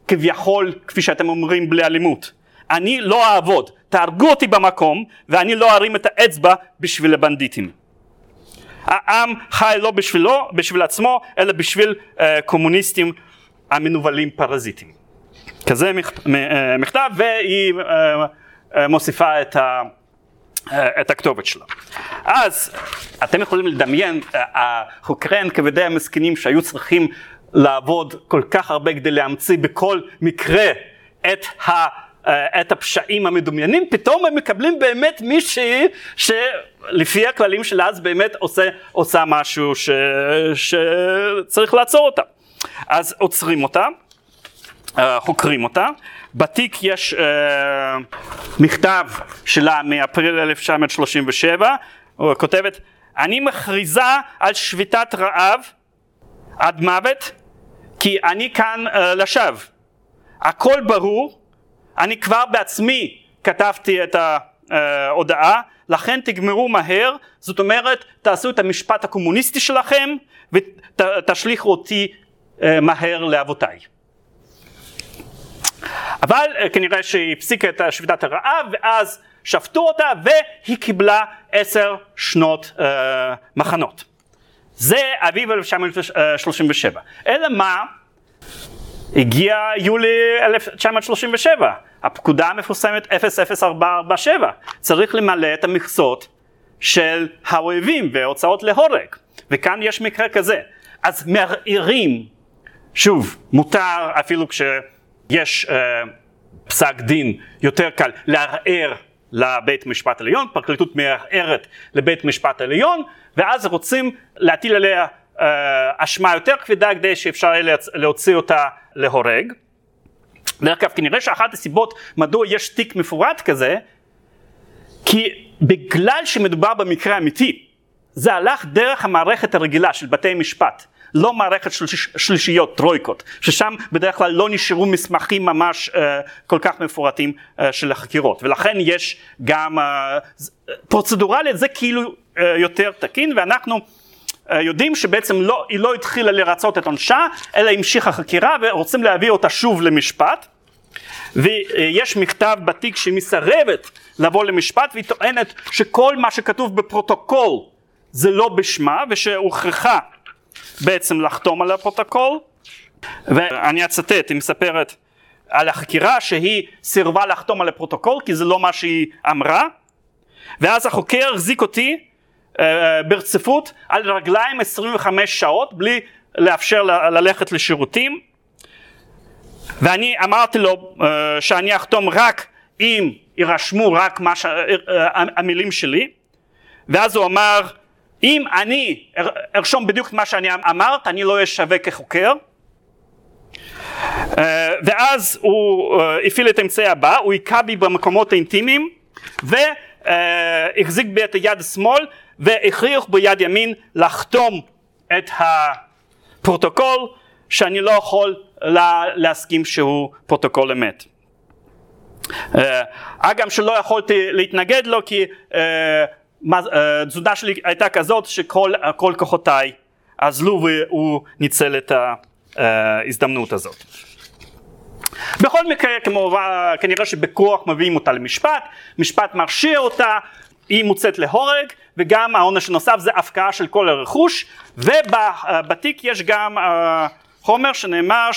[SPEAKER 2] כביכול כפי שאתם אומרים בלי אלימות אני לא אעבוד תהרגו אותי במקום ואני לא ארים את האצבע בשביל הבנדיטים. העם חי לא בשבילו, בשביל עצמו, אלא בשביל uh, קומוניסטים המנוולים פרזיטים. כזה אה, מכתב והיא uh, uh, מוסיפה את, ה, את הכתובת שלה. אז אתם יכולים לדמיין החוקריין כבדי המסכנים שהיו צריכים לעבוד כל כך הרבה כדי להמציא בכל מקרה את ה... אה, את הפשעים המדומיינים, פתאום הם מקבלים באמת מישהי שלפי הכללים של אז באמת עושה, עושה משהו ש, שצריך לעצור אותה. אז עוצרים אותה, אה, חוקרים אותה, בתיק יש uh, מכתב שלה מאפריל 1937, היא כותבת, אני מכריזה על שביתת רעב עד מוות, כי אני כאן uh, לשווא. הכל ברור, אני כבר בעצמי כתבתי את ההודעה, לכן תגמרו מהר, זאת אומרת תעשו את המשפט הקומוניסטי שלכם ותשליכו אותי אה, מהר לאבותיי. אבל אה, כנראה שהיא הפסיקה את שביתת הרעב ואז שפטו אותה והיא קיבלה עשר שנות uh, מחנות. זה אביב 1937. אלא מה? הגיע יולי 1937, הפקודה המפורסמת 00447, צריך למלא את המכסות של האויבים והוצאות להורג, וכאן יש מקרה כזה. אז מערערים, שוב, מותר אפילו כשיש אה, פסק דין יותר קל לערער לבית משפט עליון, פרקליטות מערערת לבית משפט עליון, ואז רוצים להטיל עליה אה, אשמה יותר כבדה כדי שאפשר יהיה להוציא אותה להורג. דרך אגב, כנראה שאחת הסיבות מדוע יש תיק מפורט כזה, כי בגלל שמדובר במקרה אמיתי, זה הלך דרך המערכת הרגילה של בתי משפט, לא מערכת שליש, שלישיות, טרויקות, ששם בדרך כלל לא נשארו מסמכים ממש uh, כל כך מפורטים uh, של החקירות, ולכן יש גם uh, פרוצדורלית זה כאילו יותר תקין, ואנחנו אה, יודעים שבעצם לא, היא לא התחילה לרצות את עונשה, אלא המשיכה חקירה ורוצים להביא אותה שוב למשפט. ויש מכתב בתיק שהיא מסרבת לבוא למשפט והיא טוענת שכל מה שכתוב בפרוטוקול זה לא בשמה ושהוכרחה בעצם לחתום על הפרוטוקול ואני אצטט, היא מספרת על החקירה שהיא סירבה לחתום על הפרוטוקול כי זה לא מה שהיא אמרה ואז החוקר החזיק אותי ברציפות על רגליים 25 שעות בלי לאפשר ללכת לשירותים. ואני אמרתי לו uh, שאני אחתום רק אם יירשמו רק ש... uh, המילים שלי. ואז הוא אמר אם אני ארשום בדיוק מה שאני אמרת אני לא אהיה שווה כחוקר ואז הוא הפעיל את האמצעי הבא הוא היכה בי במקומות האינטימיים והחזיק בי את היד השמאל והכריח ביד ימין לחתום את הפרוטוקול שאני לא יכול לה, להסכים שהוא פרוטוקול אמת. הגם שלא יכולתי להתנגד לו כי התזונה שלי הייתה כזאת שכל כוחותיי אזלו והוא ניצל את ההזדמנות הזאת. בכל מקרה כמובן כנראה שבכוח מביאים אותה למשפט, משפט מרשיע אותה, היא מוצאת להורג וגם העונש הנוסף זה הפקעה של כל הרכוש ובתיק יש גם חומר שנאמר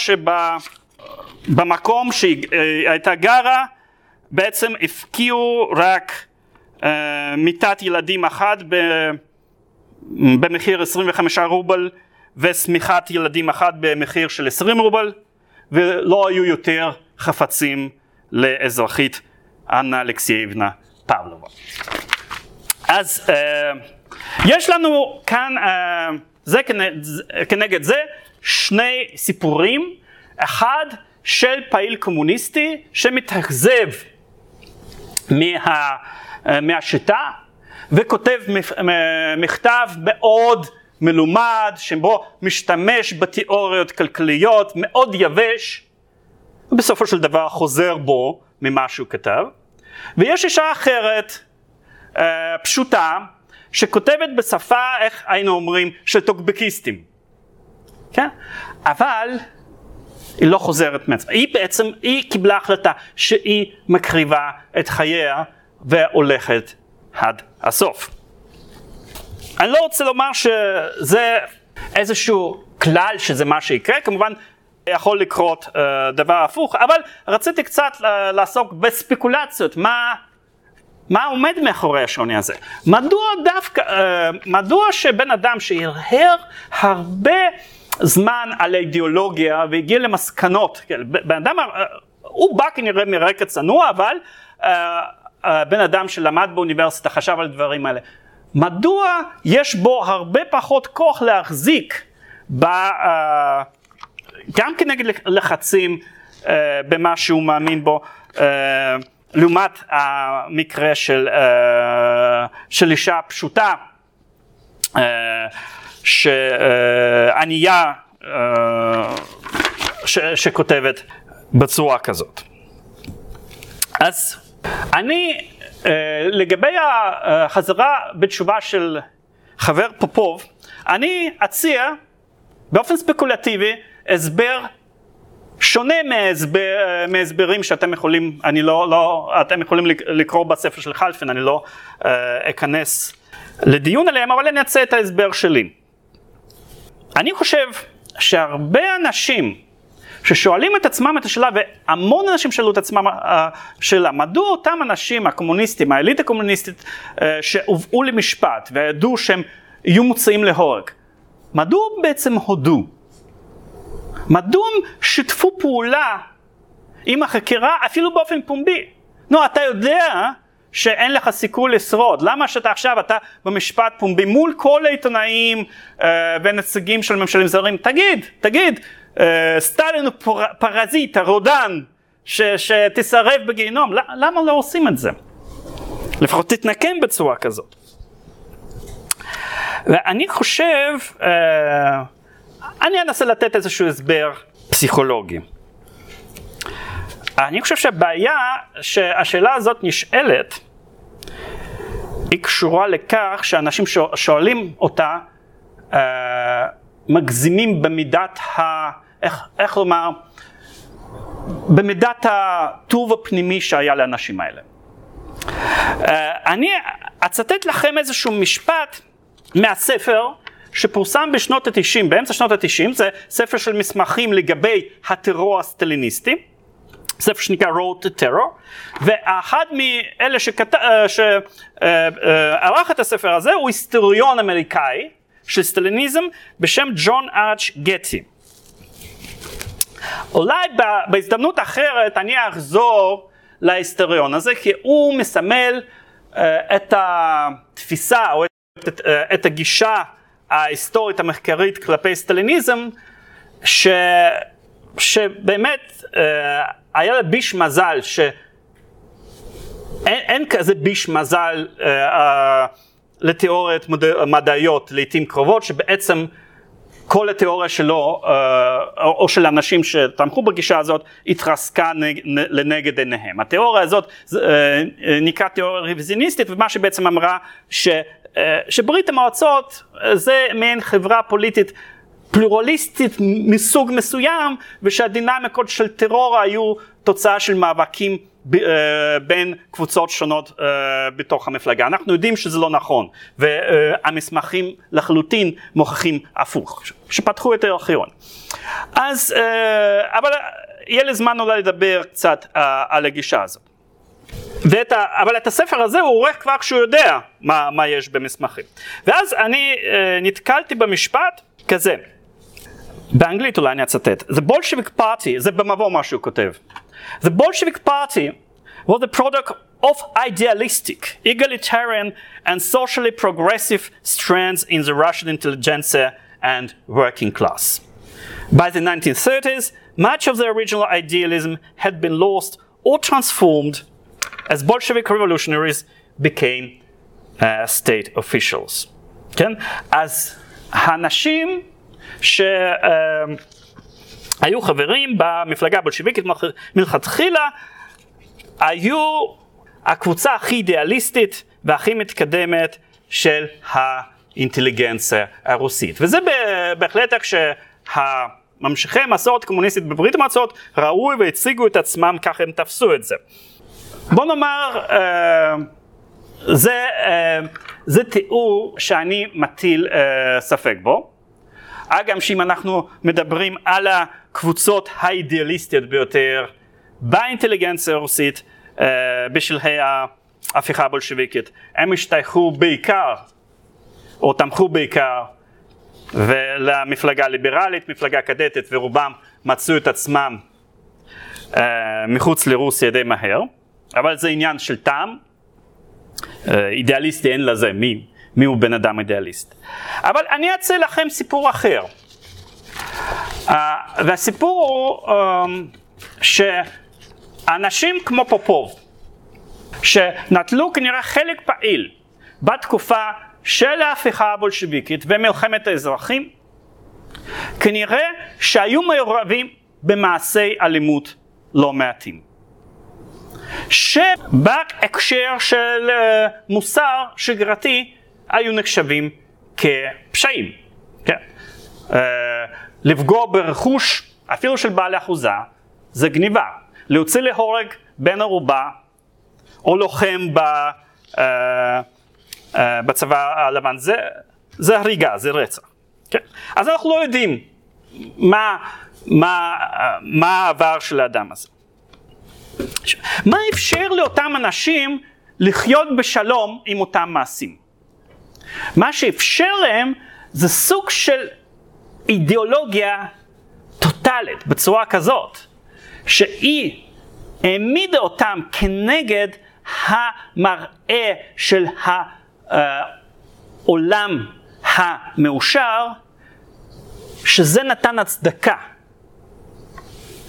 [SPEAKER 2] שבמקום שהיא הייתה גרה בעצם הפקיעו רק מיטת ילדים אחת במחיר 25 רובל ושמיכת ילדים אחת במחיר של 20 רובל ולא היו יותר חפצים לאזרחית אנה אלכסייבנה פבלובה. אז uh, יש לנו כאן uh, זה כנגד זה שני סיפורים, אחד של פעיל קומוניסטי שמתאכזב מה, מהשיטה וכותב מכתב מאוד מלומד שבו משתמש בתיאוריות כלכליות מאוד יבש ובסופו של דבר חוזר בו ממה שהוא כתב. ויש אישה אחרת אה, פשוטה שכותבת בשפה איך היינו אומרים של טוקבקיסטים כן? אבל היא לא חוזרת מעצמה. היא בעצם, היא קיבלה החלטה שהיא מקריבה את חייה והולכת עד הסוף. אני לא רוצה לומר שזה איזשהו כלל שזה מה שיקרה, כמובן יכול לקרות uh, דבר הפוך, אבל רציתי קצת uh, לעסוק בספקולציות, מה, מה עומד מאחורי השוני הזה. מדוע דווקא, uh, מדוע שבן אדם שהרהר הרבה זמן על האידיאולוגיה והגיע למסקנות, כן, בן אדם, אה, הוא בא כנראה מרקע צנוע, אבל uh, בן אדם שלמד באוניברסיטה חשב על דברים האלה. מדוע יש בו הרבה פחות כוח להחזיק ב, גם כנגד לחצים במה שהוא מאמין בו, לעומת המקרה של, uh, של אישה פשוטה. Uh, שענייה אה, שכותבת בצורה כזאת. אז אני, אה, לגבי החזרה בתשובה של חבר פופוב, אני אציע באופן ספקולטיבי הסבר שונה מהסבר, מהסברים שאתם יכולים, אני לא, לא, אתם יכולים לקרוא בספר של חלפין, אני לא אה, אכנס לדיון עליהם, אבל אני אצא את ההסבר שלי. אני חושב שהרבה אנשים ששואלים את עצמם את השאלה, והמון אנשים שאלו את עצמם השאלה, אה, מדוע אותם אנשים הקומוניסטים, האליטה הקומוניסטית, אה, שהובאו למשפט וידעו שהם יהיו מוצאים להורג, מדוע בעצם הודו? מדוע הם שיתפו פעולה עם החקירה אפילו באופן פומבי? נו, אתה יודע שאין לך סיכוי לשרוד. למה שאתה עכשיו, אתה במשפט פומבי מול כל העיתונאים אה, ונציגים של ממשלים זרים, תגיד, תגיד, אה, סטלין הוא פר, פרזיט, הרודן, ש, שתישרף בגיהנום, למה לא עושים את זה? לפחות תתנקם בצורה כזאת. ואני חושב, אה, אני אנסה לתת איזשהו הסבר פסיכולוגי. אני חושב שהבעיה שהשאלה הזאת נשאלת היא קשורה לכך שאנשים שואלים אותה מגזימים במידת ה... איך, איך לומר? במידת הטוב הפנימי שהיה לאנשים האלה. אני אצטט לכם איזשהו משפט מהספר שפורסם בשנות ה-90, באמצע שנות ה-90, זה ספר של מסמכים לגבי הטרור הסטליניסטי, ספר שנקרא Road to Terror, ואחד מאלה שערך את הספר הזה הוא היסטוריון אמריקאי של סטליניזם בשם ג'ון ארץ' גטי. אולי בהזדמנות אחרת אני אחזור להיסטוריון הזה, כי הוא מסמל את התפיסה או את, את הגישה ההיסטורית המחקרית כלפי סטליניזם, ש, שבאמת uh, היה לה ביש מזל, שאין אין כזה ביש מזל uh, uh, לתיאוריות מדעיות לעיתים קרובות, שבעצם כל התיאוריה שלו, או של אנשים שתמכו בגישה הזאת, התרסקה לנגד עיניהם. התיאוריה הזאת נקרא תיאוריה רוויזיוניסטית, ומה שבעצם אמרה ש, שברית המועצות זה מעין חברה פוליטית פלורליסטית מסוג מסוים, ושהדינמיקות של טרור היו תוצאה של מאבקים בין קבוצות שונות בתוך המפלגה. אנחנו יודעים שזה לא נכון, והמסמכים לחלוטין מוכיחים הפוך, שפתחו את הארכיון. אז, אבל יהיה לי זמן אולי לדבר קצת על הגישה הזאת. ואת ה, אבל את הספר הזה הוא עורך כבר כשהוא יודע מה, מה יש במסמכים. ואז אני נתקלתי במשפט כזה, באנגלית אולי אני אצטט, The Bolshevik Party, זה במבוא מה שהוא כותב, The Bolshevik Party was the product of idealistic, egalitarian, and socially progressive strands in the Russian intelligentsia and working class. By the 1930s, much of the original idealism had been lost or transformed as Bolshevik revolutionaries became uh, state officials. כן? אז האנשים ש... Uh, היו חברים במפלגה הבולשיביקית מלכתחילה, היו הקבוצה הכי אידיאליסטית והכי מתקדמת של האינטליגנציה הרוסית. וזה בהחלט איך שהממשיכי המסורת הקומוניסטית בברית המועצות ראו והציגו את עצמם, ככה הם תפסו את זה. בוא נאמר, אה, זה, אה, זה תיאור שאני מטיל אה, ספק בו. אגב שאם אנחנו מדברים על הקבוצות האידיאליסטיות ביותר באינטליגנציה הרוסית בשלהי ההפיכה הבולשביקית, הם השתייכו בעיקר או תמכו בעיקר ולמפלגה ליברלית, מפלגה קדטת ורובם מצאו את עצמם מחוץ לרוסיה די מהר, אבל זה עניין של טעם, uh, אידיאליסטי אין לזה, מי, מי הוא בן אדם אידיאליסט. אבל אני אעשה לכם סיפור אחר. Uh, והסיפור הוא um, שאנשים כמו פופוב, שנטלו כנראה חלק פעיל בתקופה של ההפיכה הבולשביקית ומלחמת האזרחים, כנראה שהיו מעורבים במעשי אלימות לא מעטים. שבהקשר של uh, מוסר שגרתי היו נחשבים כפשעים. כן. Uh, לפגוע ברכוש, אפילו של בעלי אחוזה, זה גניבה. להוציא להורג בן ערובה או לוחם ב, uh, בצבא הלבן, זה, זה הריגה, זה רצח. כן? אז אנחנו לא יודעים מה, מה, מה העבר של האדם הזה. מה אפשר לאותם אנשים לחיות בשלום עם אותם מעשים? מה שאפשר להם זה סוג של אידיאולוגיה טוטאלית, בצורה כזאת, שהיא העמידה אותם כנגד המראה של העולם המאושר, שזה נתן הצדקה,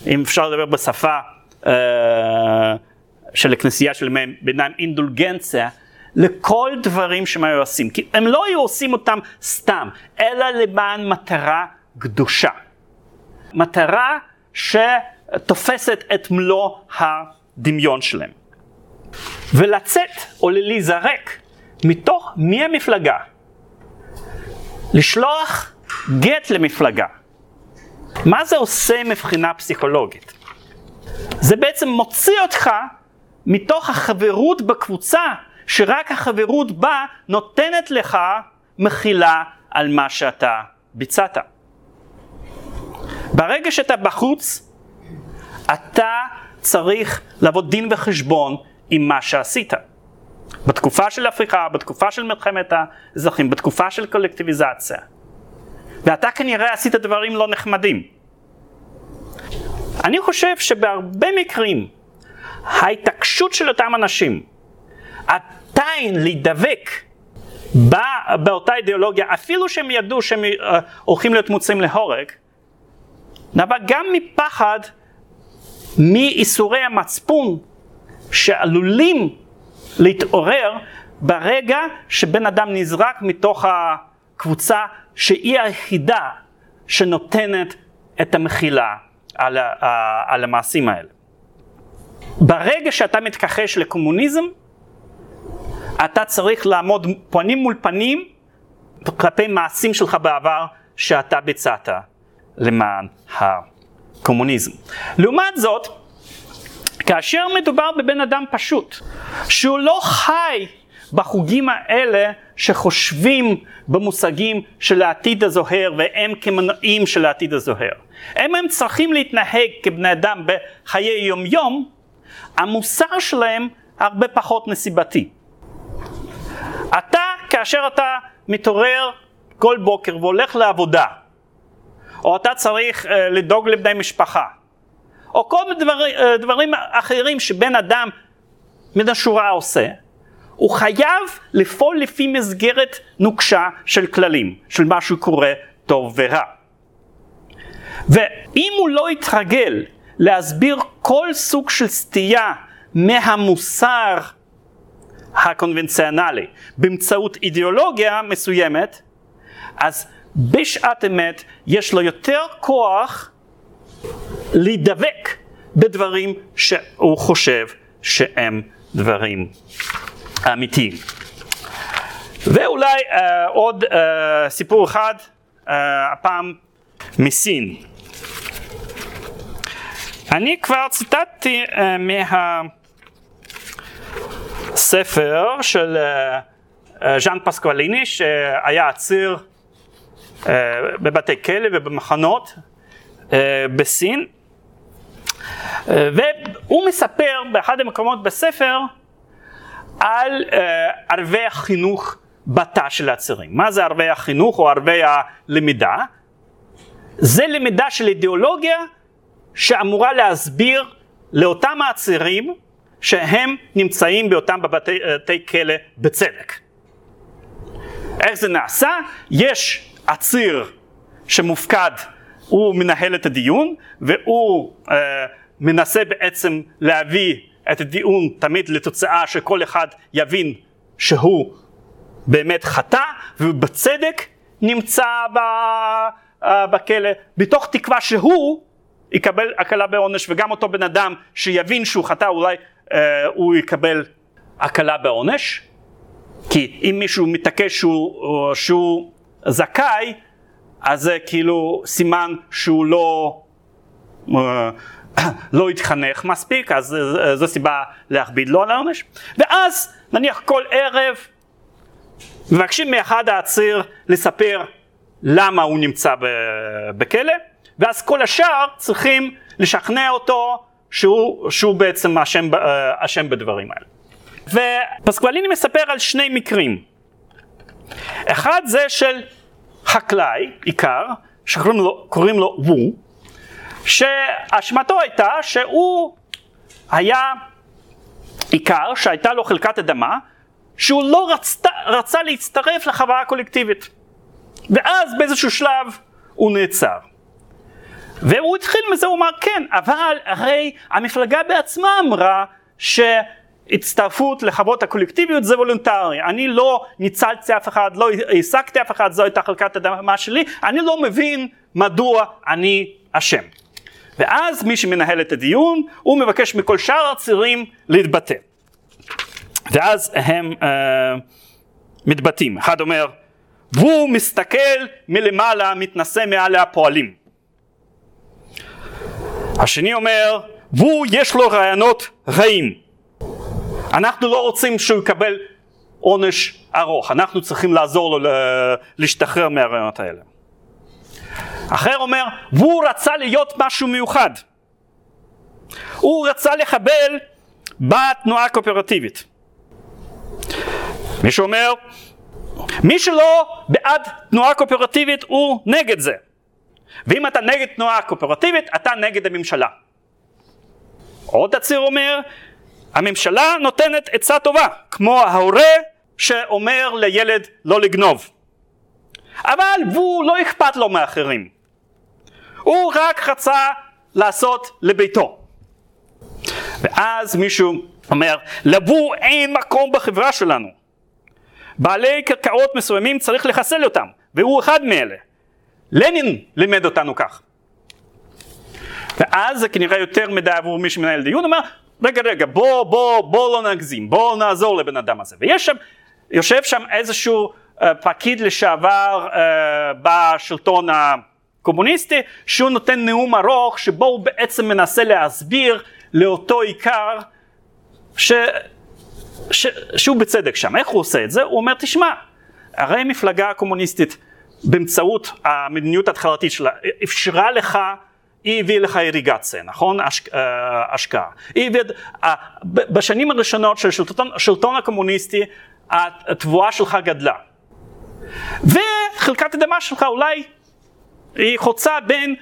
[SPEAKER 2] אם אפשר לדבר בשפה של הכנסייה של ימי ביניים, אינדולגנציה, לכל דברים שהם היו עושים, כי הם לא היו עושים אותם סתם, אלא למען מטרה קדושה. מטרה שתופסת את מלוא הדמיון שלהם. ולצאת או להיזרק מתוך מי המפלגה לשלוח גט למפלגה. מה זה עושה מבחינה פסיכולוגית? זה בעצם מוציא אותך מתוך החברות בקבוצה, שרק החברות בה נותנת לך מחילה על מה שאתה ביצעת. ברגע שאתה בחוץ, אתה צריך לעבוד דין וחשבון עם מה שעשית. בתקופה של הפיכה, בתקופה של מלחמת האזרחים, בתקופה של קולקטיביזציה. ואתה כנראה עשית דברים לא נחמדים. אני חושב שבהרבה מקרים ההתעקשות של אותם אנשים עדיין להידבק בא, באותה אידיאולוגיה, אפילו שהם ידעו שהם uh, הולכים להיות מוצאים להורג, נבע גם מפחד מאיסורי המצפון שעלולים להתעורר ברגע שבן אדם נזרק מתוך הקבוצה שהיא היחידה שנותנת את המחילה על, ה, על המעשים האלה. ברגע שאתה מתכחש לקומוניזם, אתה צריך לעמוד פנים מול פנים כלפי מעשים שלך בעבר שאתה ביצעת למען הקומוניזם. לעומת זאת, כאשר מדובר בבן אדם פשוט, שהוא לא חי בחוגים האלה שחושבים במושגים של העתיד הזוהר והם כמנועים של העתיד הזוהר. הם הם צריכים להתנהג כבני אדם בחיי יום יום, המוסר שלהם הרבה פחות נסיבתי. אתה, כאשר אתה מתעורר כל בוקר והולך לעבודה, או אתה צריך uh, לדאוג לבני משפחה, או כל דבר, uh, דברים אחרים שבן אדם מן השורה עושה, הוא חייב לפעול לפי מסגרת נוקשה של כללים, של מה שקורה טוב ורע. ואם הוא לא יתרגל להסביר כל סוג של סטייה מהמוסר הקונבנציונלי באמצעות אידיאולוגיה מסוימת, אז בשעת אמת יש לו יותר כוח להידבק בדברים שהוא חושב שהם דברים אמיתיים. ואולי uh, עוד uh, סיפור אחד, uh, הפעם מסין. אני כבר ציטטתי uh, מהספר של uh, ז'אן פסקואליני שהיה עציר uh, בבתי כלא ובמחנות uh, בסין uh, והוא מספר באחד המקומות בספר על uh, ערבי החינוך בתא של העצירים. מה זה ערבי החינוך או ערבי הלמידה? זה למידה של אידיאולוגיה שאמורה להסביר לאותם העצירים שהם נמצאים באותם בבתי כלא בצדק. איך זה נעשה? יש עציר שמופקד, הוא מנהל את הדיון והוא uh, מנסה בעצם להביא את הדיון תמיד לתוצאה שכל אחד יבין שהוא באמת חטא ובצדק נמצא ב, uh, בכלא, מתוך תקווה שהוא יקבל הקלה בעונש וגם אותו בן אדם שיבין שהוא חטא אולי uh, הוא יקבל הקלה בעונש. כי אם מישהו מתעקש שהוא, שהוא זכאי אז זה כאילו סימן שהוא לא uh, [COUGHS] לא התחנך מספיק, אז זו סיבה להכביד לו על העונש. ואז נניח כל ערב מבקשים מאחד העציר לספר למה הוא נמצא בכלא, ואז כל השאר צריכים לשכנע אותו שהוא, שהוא בעצם אשם, אשם בדברים האלה. ופסקואליני מספר על שני מקרים. אחד זה של חקלאי, עיקר, שקוראים לו, לו וו, שאשמתו הייתה שהוא היה עיקר שהייתה לו חלקת אדמה שהוא לא רצת, רצה להצטרף לחוויה הקולקטיבית ואז באיזשהו שלב הוא נעצר והוא התחיל מזה, הוא אמר כן, אבל הרי המפלגה בעצמה אמרה שהצטרפות לחוות הקולקטיביות זה וולונטרי. אני לא ניצלתי אף אחד, לא העסקתי אף אחד, זו הייתה חלקת אדמה שלי, אני לא מבין מדוע אני אשם. ואז מי שמנהל את הדיון, הוא מבקש מכל שאר הצירים להתבטא. ואז הם uh, מתבטאים. אחד אומר, והוא מסתכל מלמעלה, מתנשא מעל הפועלים. השני אומר, והוא יש לו רעיונות רעים. אנחנו לא רוצים שהוא יקבל עונש ארוך, אנחנו צריכים לעזור לו להשתחרר מהרעיונות האלה. אחר אומר, והוא רצה להיות משהו מיוחד. הוא רצה לחבל בתנועה הקואופרטיבית. מישהו אומר, מי שלא בעד תנועה קואופרטיבית הוא נגד זה. ואם אתה נגד תנועה קואופרטיבית, אתה נגד הממשלה. עוד הציר אומר, הממשלה נותנת עצה טובה, כמו ההורה שאומר לילד לא לגנוב. אבל הוא לא אכפת לו מאחרים. הוא רק רצה לעשות לביתו. ואז מישהו אומר, לבור אין מקום בחברה שלנו. בעלי קרקעות מסוימים צריך לחסל אותם, והוא אחד מאלה. לנין לימד אותנו כך. ואז זה כנראה יותר מדי עבור מי שמנהל דיון, אומר, רגע רגע בוא בוא בוא לא נגזים, בוא נעזור לבן אדם הזה. ויש שם, יושב שם איזשהו פקיד לשעבר uh, בשלטון הקומוניסטי, שהוא נותן נאום ארוך, שבו הוא בעצם מנסה להסביר לאותו עיקר ש... ש... שהוא בצדק שם. איך הוא עושה את זה? הוא אומר, תשמע, הרי מפלגה קומוניסטית באמצעות המדיניות ההתחלתית שלה אפשרה לך היא הביאה לך איריגציה, נכון? אה, השקעה. היא הביאה, אה, בשנים הראשונות של השלטון, השלטון הקומוניסטי, התבואה שלך גדלה. וחלקת אדמה שלך אולי היא חוצה בין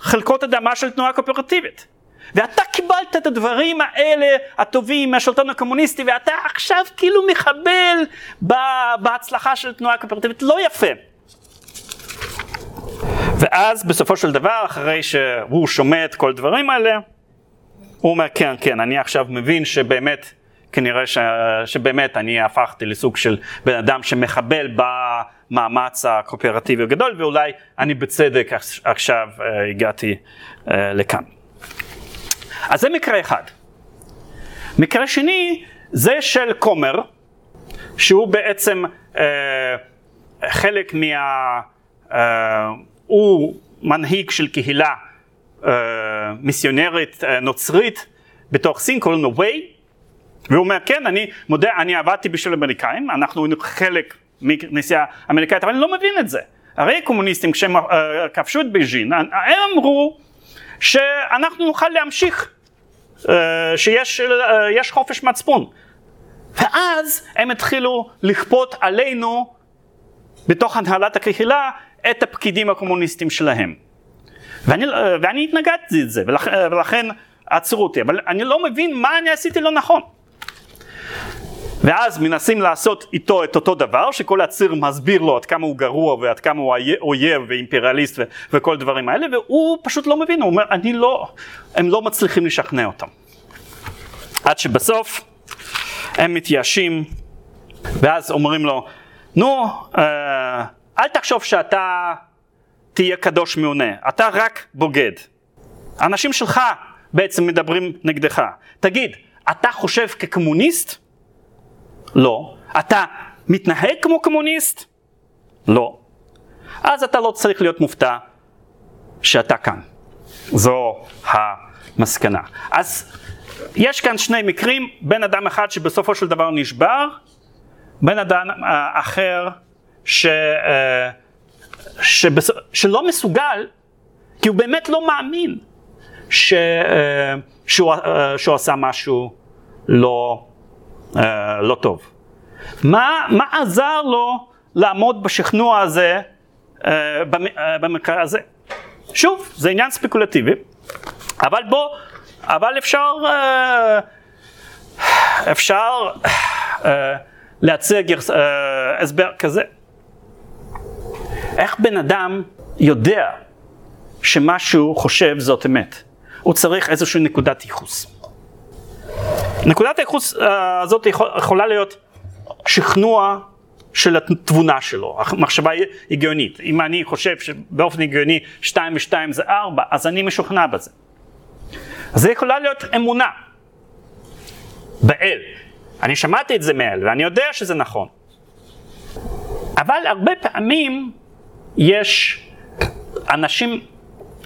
[SPEAKER 2] חלקות אדמה של תנועה קואופרטיבית. ואתה קיבלת את הדברים האלה הטובים מהשלטון הקומוניסטי ואתה עכשיו כאילו מחבל בהצלחה של תנועה קואופרטיבית, לא יפה. ואז בסופו של דבר, אחרי שהוא שומע את כל הדברים האלה, הוא אומר, כן, כן, אני עכשיו מבין שבאמת, כנראה ש... שבאמת אני הפכתי לסוג של בן אדם שמחבל במאמץ הקואופרטיבי הגדול, ואולי אני בצדק עכשיו uh, הגעתי uh, לכאן. אז זה מקרה אחד. מקרה שני, זה של כומר, שהוא בעצם uh, חלק מה... Uh, הוא מנהיג של קהילה uh, מיסיונרית uh, נוצרית בתוך סין, ווי, והוא אומר כן אני מודה אני עבדתי בשביל אמריקאים, אנחנו חלק מכנסייה אמריקאית אבל אני לא מבין את זה, הרי קומוניסטים כשהם uh, כבשו את בייג'ין הם אמרו שאנחנו נוכל להמשיך uh, שיש uh, חופש מצפון ואז הם התחילו לכפות עלינו בתוך הנהלת הקהילה את הפקידים הקומוניסטים שלהם. ואני, ואני התנגדתי לזה, ולכ, ולכן עצרו אותי, אבל אני לא מבין מה אני עשיתי לא נכון. ואז מנסים לעשות איתו את אותו דבר, שכל הציר מסביר לו עד כמה הוא גרוע ועד כמה הוא אויב ואימפריאליסט ו- וכל הדברים האלה, והוא פשוט לא מבין, הוא אומר, אני לא, הם לא מצליחים לשכנע אותם. עד שבסוף הם מתייאשים, ואז אומרים לו, נו, אה, אל תחשוב שאתה תהיה קדוש מעונה, אתה רק בוגד. האנשים שלך בעצם מדברים נגדך. תגיד, אתה חושב כקומוניסט? לא. אתה מתנהג כמו קומוניסט? לא. אז אתה לא צריך להיות מופתע שאתה כאן. זו המסקנה. אז יש כאן שני מקרים, בן אדם אחד שבסופו של דבר נשבר, בן אדם אה, אחר ש, אה, שבס... שלא מסוגל, כי הוא באמת לא מאמין ש, אה, שהוא, שהוא עשה משהו לא, לא טוב. מה, מה עזר לו לעמוד בשכנוע הזה במקרה הזה? שוב, זה עניין ספקולטיבי, אבל בוא, אבל אפשר, אפשר להציג הסבר כזה. איך בן אדם יודע שמה שהוא חושב זאת אמת? הוא צריך איזושהי נקודת ייחוס. נקודת הייחוס uh, הזאת יכול, יכולה להיות שכנוע של התבונה שלו, מחשבה הגיונית. אם אני חושב שבאופן הגיוני 2 ו-2 זה 4, אז אני משוכנע בזה. זה יכולה להיות אמונה באל. אני שמעתי את זה מאל ואני יודע שזה נכון. אבל הרבה פעמים יש אנשים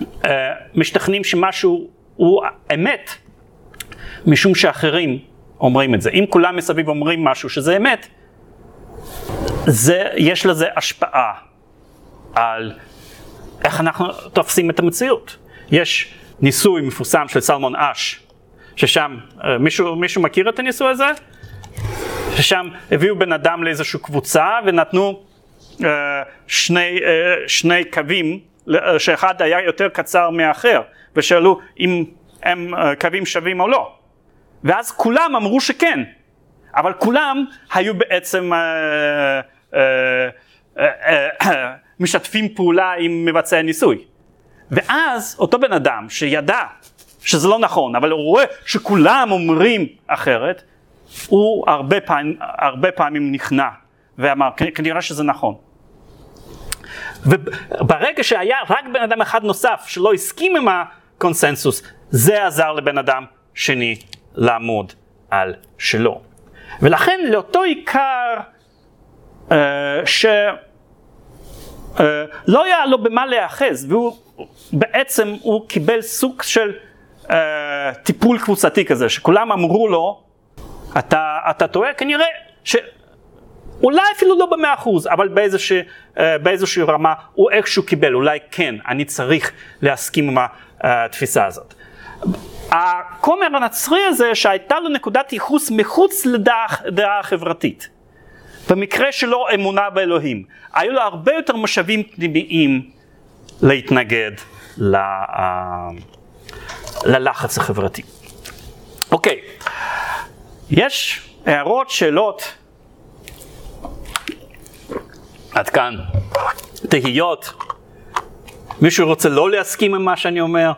[SPEAKER 2] uh, משתכנעים שמשהו הוא אמת, משום שאחרים אומרים את זה. אם כולם מסביב אומרים משהו שזה אמת, זה, יש לזה השפעה על איך אנחנו תופסים את המציאות. יש ניסוי מפורסם של סלמון אש, ששם, אה, מישהו, מישהו מכיר את הניסוי הזה? ששם הביאו בן אדם לאיזושהי קבוצה ונתנו uh, שני, uh, שני קווים, שאחד היה יותר קצר מהאחר, ושאלו אם הם קווים שווים או לא. ואז כולם אמרו שכן, אבל כולם היו בעצם uh, uh, uh, משתפים פעולה עם מבצעי הניסוי. ואז אותו בן אדם שידע שזה לא נכון, אבל הוא רואה שכולם אומרים אחרת, הוא הרבה, פעמים, הרבה פעמים נכנע ואמר, כנראה שזה נכון. וברגע שהיה רק בן אדם אחד נוסף שלא הסכים עם הקונסנזוס, זה עזר לבן אדם שני לעמוד על שלו. ולכן לאותו עיקר uh, שלא uh, היה לו במה להיאחז, והוא בעצם, הוא קיבל סוג של uh, טיפול קבוצתי כזה, שכולם אמרו לו, אתה, אתה טועה, כנראה שאולי אפילו לא במאה אחוז, אבל באיזושהי, uh, באיזושהי רמה הוא איכשהו קיבל, אולי כן, אני צריך להסכים עם התפיסה הזאת. הכומר הנצרי הזה שהייתה לו נקודת ייחוס מחוץ לדעה החברתית. במקרה שלו אמונה באלוהים. היו לו הרבה יותר משאבים פנימיים להתנגד ל, ללחץ החברתי. אוקיי, יש הערות, שאלות? עד כאן. תהיות? מישהו רוצה לא להסכים עם מה שאני אומר?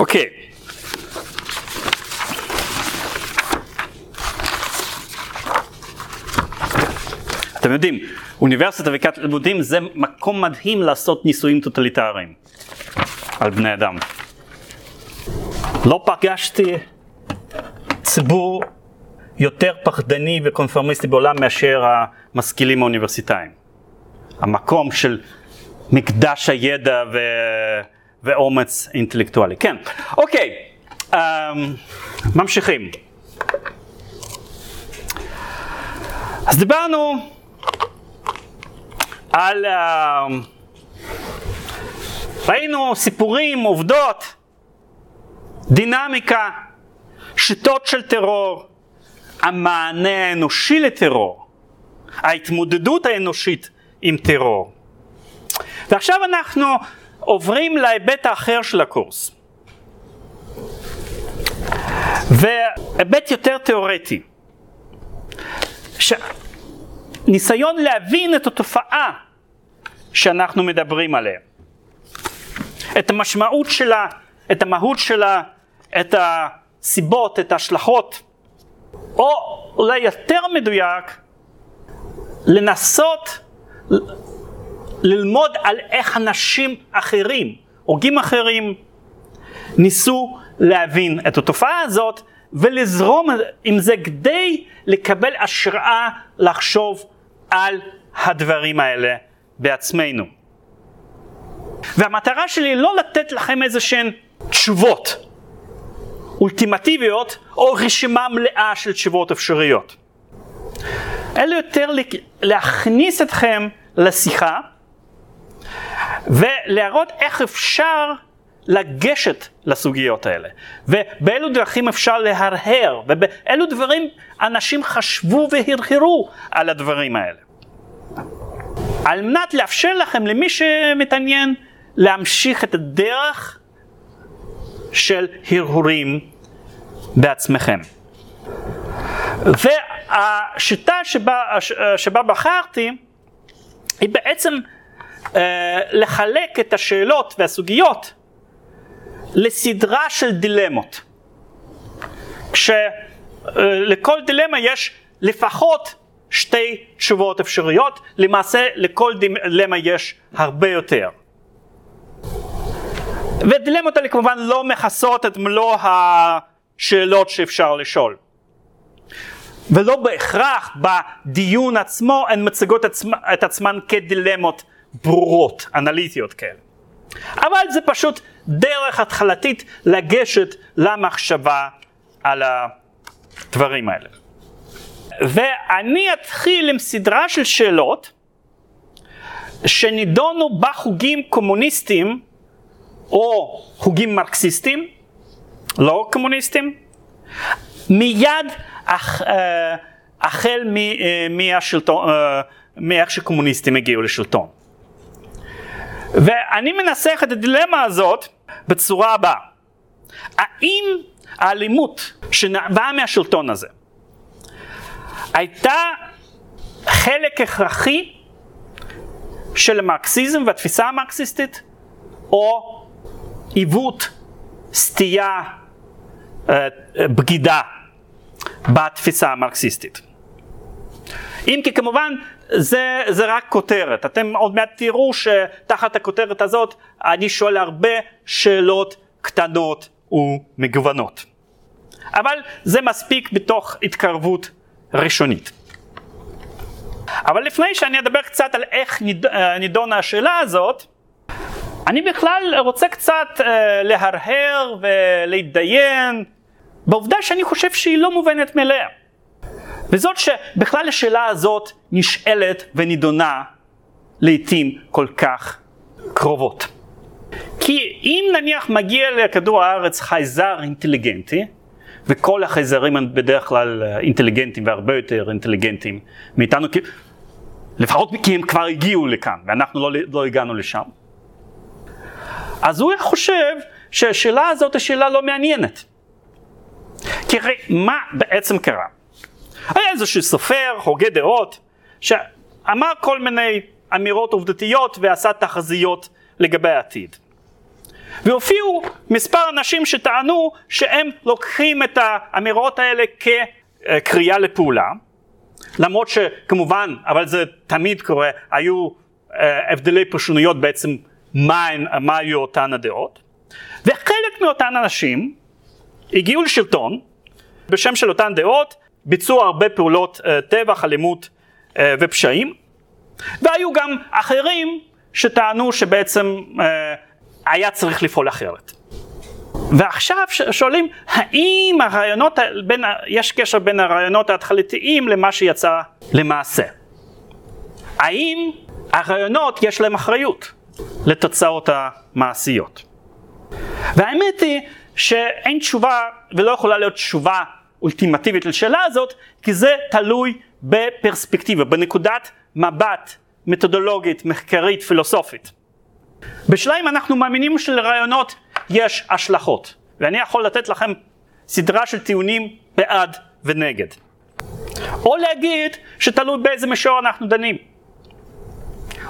[SPEAKER 2] אוקיי. אתם יודעים, אוניברסיטה וכיתת לימודים זה מקום מדהים לעשות ניסויים טוטליטריים על בני אדם. לא פגשתי ציבור יותר פחדני וקונפורמיסטי בעולם מאשר המשכילים האוניברסיטאיים. המקום של מקדש הידע ו... ואומץ אינטלקטואלי. כן, אוקיי, um, ממשיכים. אז דיברנו על... Uh, ראינו סיפורים, עובדות, דינמיקה, שיטות של טרור, המענה האנושי לטרור, ההתמודדות האנושית עם טרור. ועכשיו אנחנו עוברים להיבט האחר של הקורס. והיבט יותר תיאורטי. ש... ניסיון להבין את התופעה שאנחנו מדברים עליה. את המשמעות שלה, את המהות שלה, את הסיבות, את ההשלכות, או אולי יותר מדויק, לנסות ללמוד על איך אנשים אחרים, הוגים אחרים, ניסו להבין את התופעה הזאת ולזרום עם זה כדי לקבל השראה לחשוב על הדברים האלה בעצמנו. והמטרה שלי לא לתת לכם איזה שהן תשובות אולטימטיביות או רשימה מלאה של תשובות אפשריות. אלא יותר להכניס אתכם לשיחה ולהראות איך אפשר לגשת לסוגיות האלה, ובאילו דרכים אפשר להרהר, ובאילו דברים אנשים חשבו והרהרו על הדברים האלה. על מנת לאפשר לכם, למי שמתעניין, להמשיך את הדרך של הרהורים בעצמכם. והשיטה שבה, שבה בחרתי היא בעצם לחלק את השאלות והסוגיות לסדרה של דילמות. כשלכל דילמה יש לפחות שתי תשובות אפשריות, למעשה לכל דילמה יש הרבה יותר. ודילמות האלה כמובן לא מכסות את מלוא שאלות שאפשר לשאול. ולא בהכרח בדיון עצמו הן מציגות את עצמן כדילמות ברורות, אנליטיות כאלה. אבל זה פשוט דרך התחלתית לגשת למחשבה על הדברים האלה. ואני אתחיל עם סדרה של שאלות שנידונו בחוגים קומוניסטיים או חוגים מרקסיסטיים, לא קומוניסטיים, מיד אח, אה, החל אה, מהשלטון, אה, מאיך שקומוניסטים הגיעו לשלטון. ואני מנסח את הדילמה הזאת בצורה הבאה. האם האלימות שבאה מהשלטון הזה הייתה חלק הכרחי של המרקסיזם והתפיסה המרקסיסטית, או עיוות, סטייה, אה, בגידה בתפיסה המרקסיסטית. אם כי כמובן זה, זה רק כותרת, אתם עוד מעט תראו שתחת הכותרת הזאת אני שואל הרבה שאלות קטנות ומגוונות. אבל זה מספיק בתוך התקרבות ראשונית. אבל לפני שאני אדבר קצת על איך אה, נידונה השאלה הזאת, אני בכלל רוצה קצת uh, להרהר ולהתדיין בעובדה שאני חושב שהיא לא מובנת מאליה. וזאת שבכלל השאלה הזאת נשאלת ונידונה לעתים כל כך קרובות. כי אם נניח מגיע לכדור הארץ חייזר אינטליגנטי, וכל החייזרים הם בדרך כלל אה, אינטליגנטים והרבה יותר אינטליגנטים מאיתנו, לפחות כי הם כבר הגיעו לכאן ואנחנו לא, לא הגענו לשם. אז הוא חושב שהשאלה הזאת היא שאלה לא מעניינת. כי הרי מה בעצם קרה? היה איזשהו סופר, הוגה דעות, שאמר כל מיני אמירות עובדתיות ועשה תחזיות לגבי העתיד. והופיעו מספר אנשים שטענו שהם לוקחים את האמירות האלה כקריאה לפעולה, למרות שכמובן, אבל זה תמיד קורה, היו אה, הבדלי פרשנויות בעצם מה, מה היו אותן הדעות, וחלק מאותן אנשים הגיעו לשלטון בשם של אותן דעות, ביצעו הרבה פעולות uh, טבח, אלימות uh, ופשעים, והיו גם אחרים שטענו שבעצם uh, היה צריך לפעול אחרת. ועכשיו שואלים, האם הרעיונות, בין, יש קשר בין הרעיונות ההתחלתיים למה שיצא למעשה? האם הרעיונות יש להם אחריות? לתוצאות המעשיות. והאמת היא שאין תשובה ולא יכולה להיות תשובה אולטימטיבית לשאלה הזאת, כי זה תלוי בפרספקטיבה, בנקודת מבט מתודולוגית, מחקרית, פילוסופית. בשלבים אנחנו מאמינים שלרעיונות יש השלכות, ואני יכול לתת לכם סדרה של טיעונים בעד ונגד. או להגיד שתלוי באיזה מישור אנחנו דנים.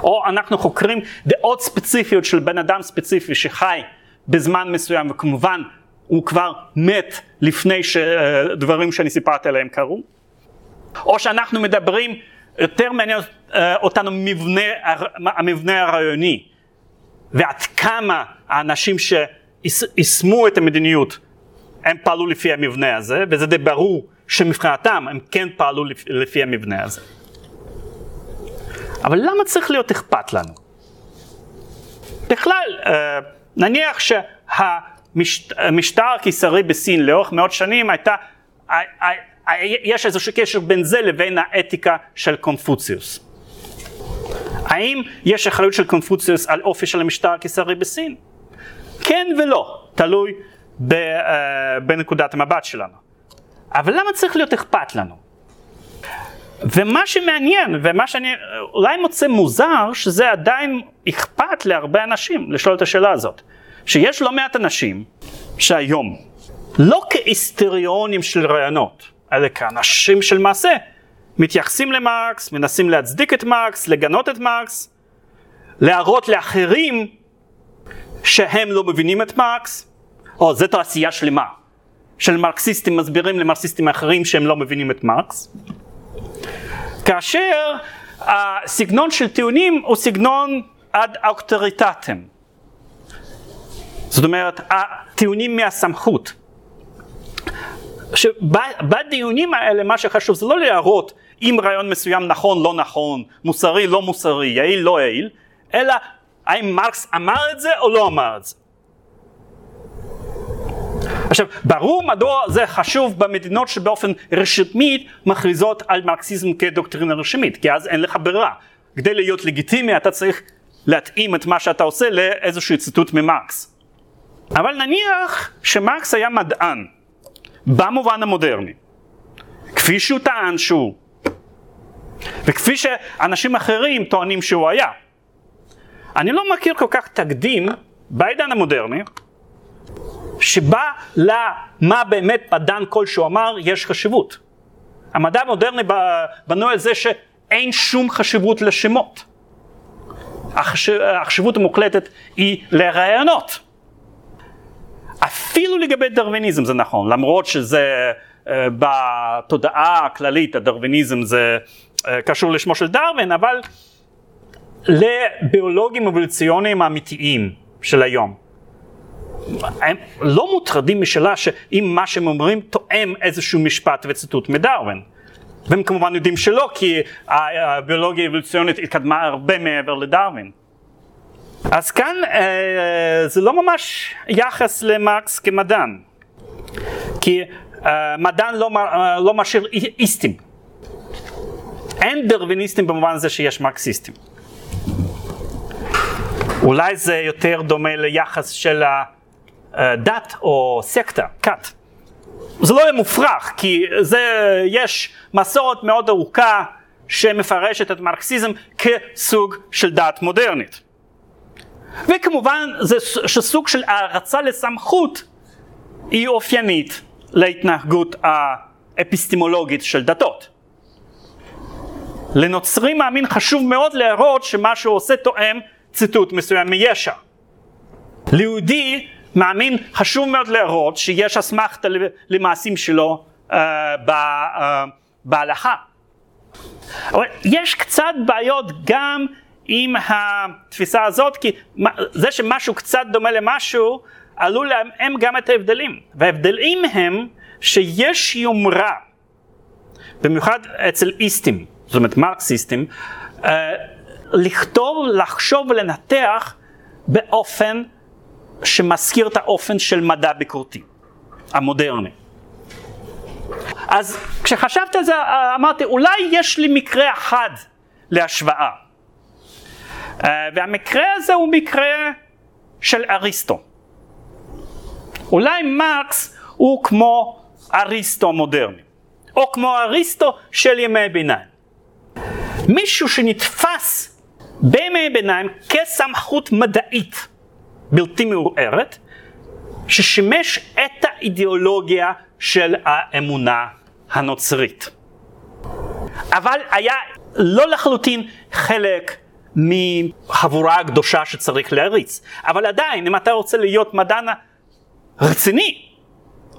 [SPEAKER 2] או אנחנו חוקרים דעות ספציפיות של בן אדם ספציפי שחי בזמן מסוים וכמובן הוא כבר מת לפני שדברים שאני סיפרתי עליהם קרו. או שאנחנו מדברים, יותר מעניין אותנו מבנה, המבנה הרעיוני ועד כמה האנשים שיישמו את המדיניות הם פעלו לפי המבנה הזה וזה די ברור שמבחינתם הם כן פעלו לפי המבנה הזה. אבל למה צריך להיות אכפת לנו? בכלל, אה, נניח שהמשטר הקיסרי בסין לאורך מאות שנים הייתה, יש איזשהו קשר בין זה לבין האתיקה של קונפוציוס. האם יש אחריות של קונפוציוס על אופי של המשטר הקיסרי בסין? כן ולא, תלוי אה, בנקודת המבט שלנו. אבל למה צריך להיות אכפת לנו? ומה שמעניין, ומה שאני אולי מוצא מוזר, שזה עדיין אכפת להרבה אנשים לשאול את השאלה הזאת. שיש לא מעט אנשים שהיום, לא כהיסטריונים של רעיונות, אלא כאנשים של מעשה, מתייחסים למרקס, מנסים להצדיק את מרקס, לגנות את מרקס, להראות לאחרים שהם לא מבינים את מרקס, או זו תעשייה שלמה של מרקסיסטים מסבירים למרקסיסטים אחרים שהם לא מבינים את מרקס. כאשר הסגנון של טיעונים הוא סגנון עד אוקטוריטטם. זאת אומרת, הטיעונים מהסמכות. שבדיונים האלה מה שחשוב זה לא להראות אם רעיון מסוים נכון, לא נכון, מוסרי, לא מוסרי, יעיל, לא יעיל, אלא האם מרקס אמר את זה או לא אמר את זה. עכשיו, ברור מדוע זה חשוב במדינות שבאופן רשמי מכריזות על מרקסיזם כדוקטרינה רשמית, כי אז אין לך ברירה. כדי להיות לגיטימי אתה צריך להתאים את מה שאתה עושה לאיזשהו ציטוט ממרקס. אבל נניח שמרקס היה מדען, במובן המודרני, כפי שהוא טען שהוא, וכפי שאנשים אחרים טוענים שהוא היה. אני לא מכיר כל כך תקדים בעידן המודרני, שבה למה באמת מדען כלשהו אמר יש חשיבות. המדע המודרני בנוי על זה שאין שום חשיבות לשמות. החשיבות המוחלטת היא לרעיונות. אפילו לגבי דרוויניזם זה נכון, למרות שזה uh, בתודעה הכללית הדרוויניזם זה uh, קשור לשמו של דרווין, אבל לביולוגים אבולוציוניים האמיתיים של היום. הם לא מוטרדים משאלה שאם מה שהם אומרים תואם איזשהו משפט וציטוט מדרווין. והם כמובן יודעים שלא, כי הביולוגיה האבולוציונית התקדמה הרבה מעבר לדרווין. אז כאן אה, זה לא ממש יחס למרקס כמדען, כי אה, מדען לא, אה, לא משאיר איסטים. אין דרוויניסטים במובן הזה שיש מרקסיסטים. אולי זה יותר דומה ליחס של הדת או סקטה, כת. זה לא מופרך, כי זה, יש מסורת מאוד ארוכה שמפרשת את מרקסיזם כסוג של דת מודרנית. וכמובן זה שסוג של הערצה לסמכות היא אופיינית להתנהגות האפיסטימולוגית של דתות. לנוצרי מאמין חשוב מאוד להראות שמה שהוא עושה תואם ציטוט מסוים מישע. ליהודי מאמין חשוב מאוד להראות שיש אסמכתה למעשים שלו uh, בהלכה. אבל יש קצת בעיות גם עם התפיסה הזאת, כי זה שמשהו קצת דומה למשהו, עלול להם גם את ההבדלים. וההבדלים הם שיש יומרה, במיוחד אצל איסטים, זאת אומרת מרקסיסטים, אה, לכתוב, לחשוב ולנתח באופן שמזכיר את האופן של מדע ביקורתי, המודרני. אז כשחשבתי על זה אמרתי אולי יש לי מקרה אחד להשוואה. אה, והמקרה הזה הוא מקרה של אריסטו. אולי מרקס הוא כמו אריסטו המודרני, או כמו אריסטו של ימי ביניים. מישהו שנתפס בימי ביניים כסמכות מדעית בלתי מעורערת, ששימש את האידיאולוגיה של האמונה הנוצרית. אבל היה לא לחלוטין חלק מחבורה הקדושה שצריך להריץ. אבל עדיין, אם אתה רוצה להיות מדען רציני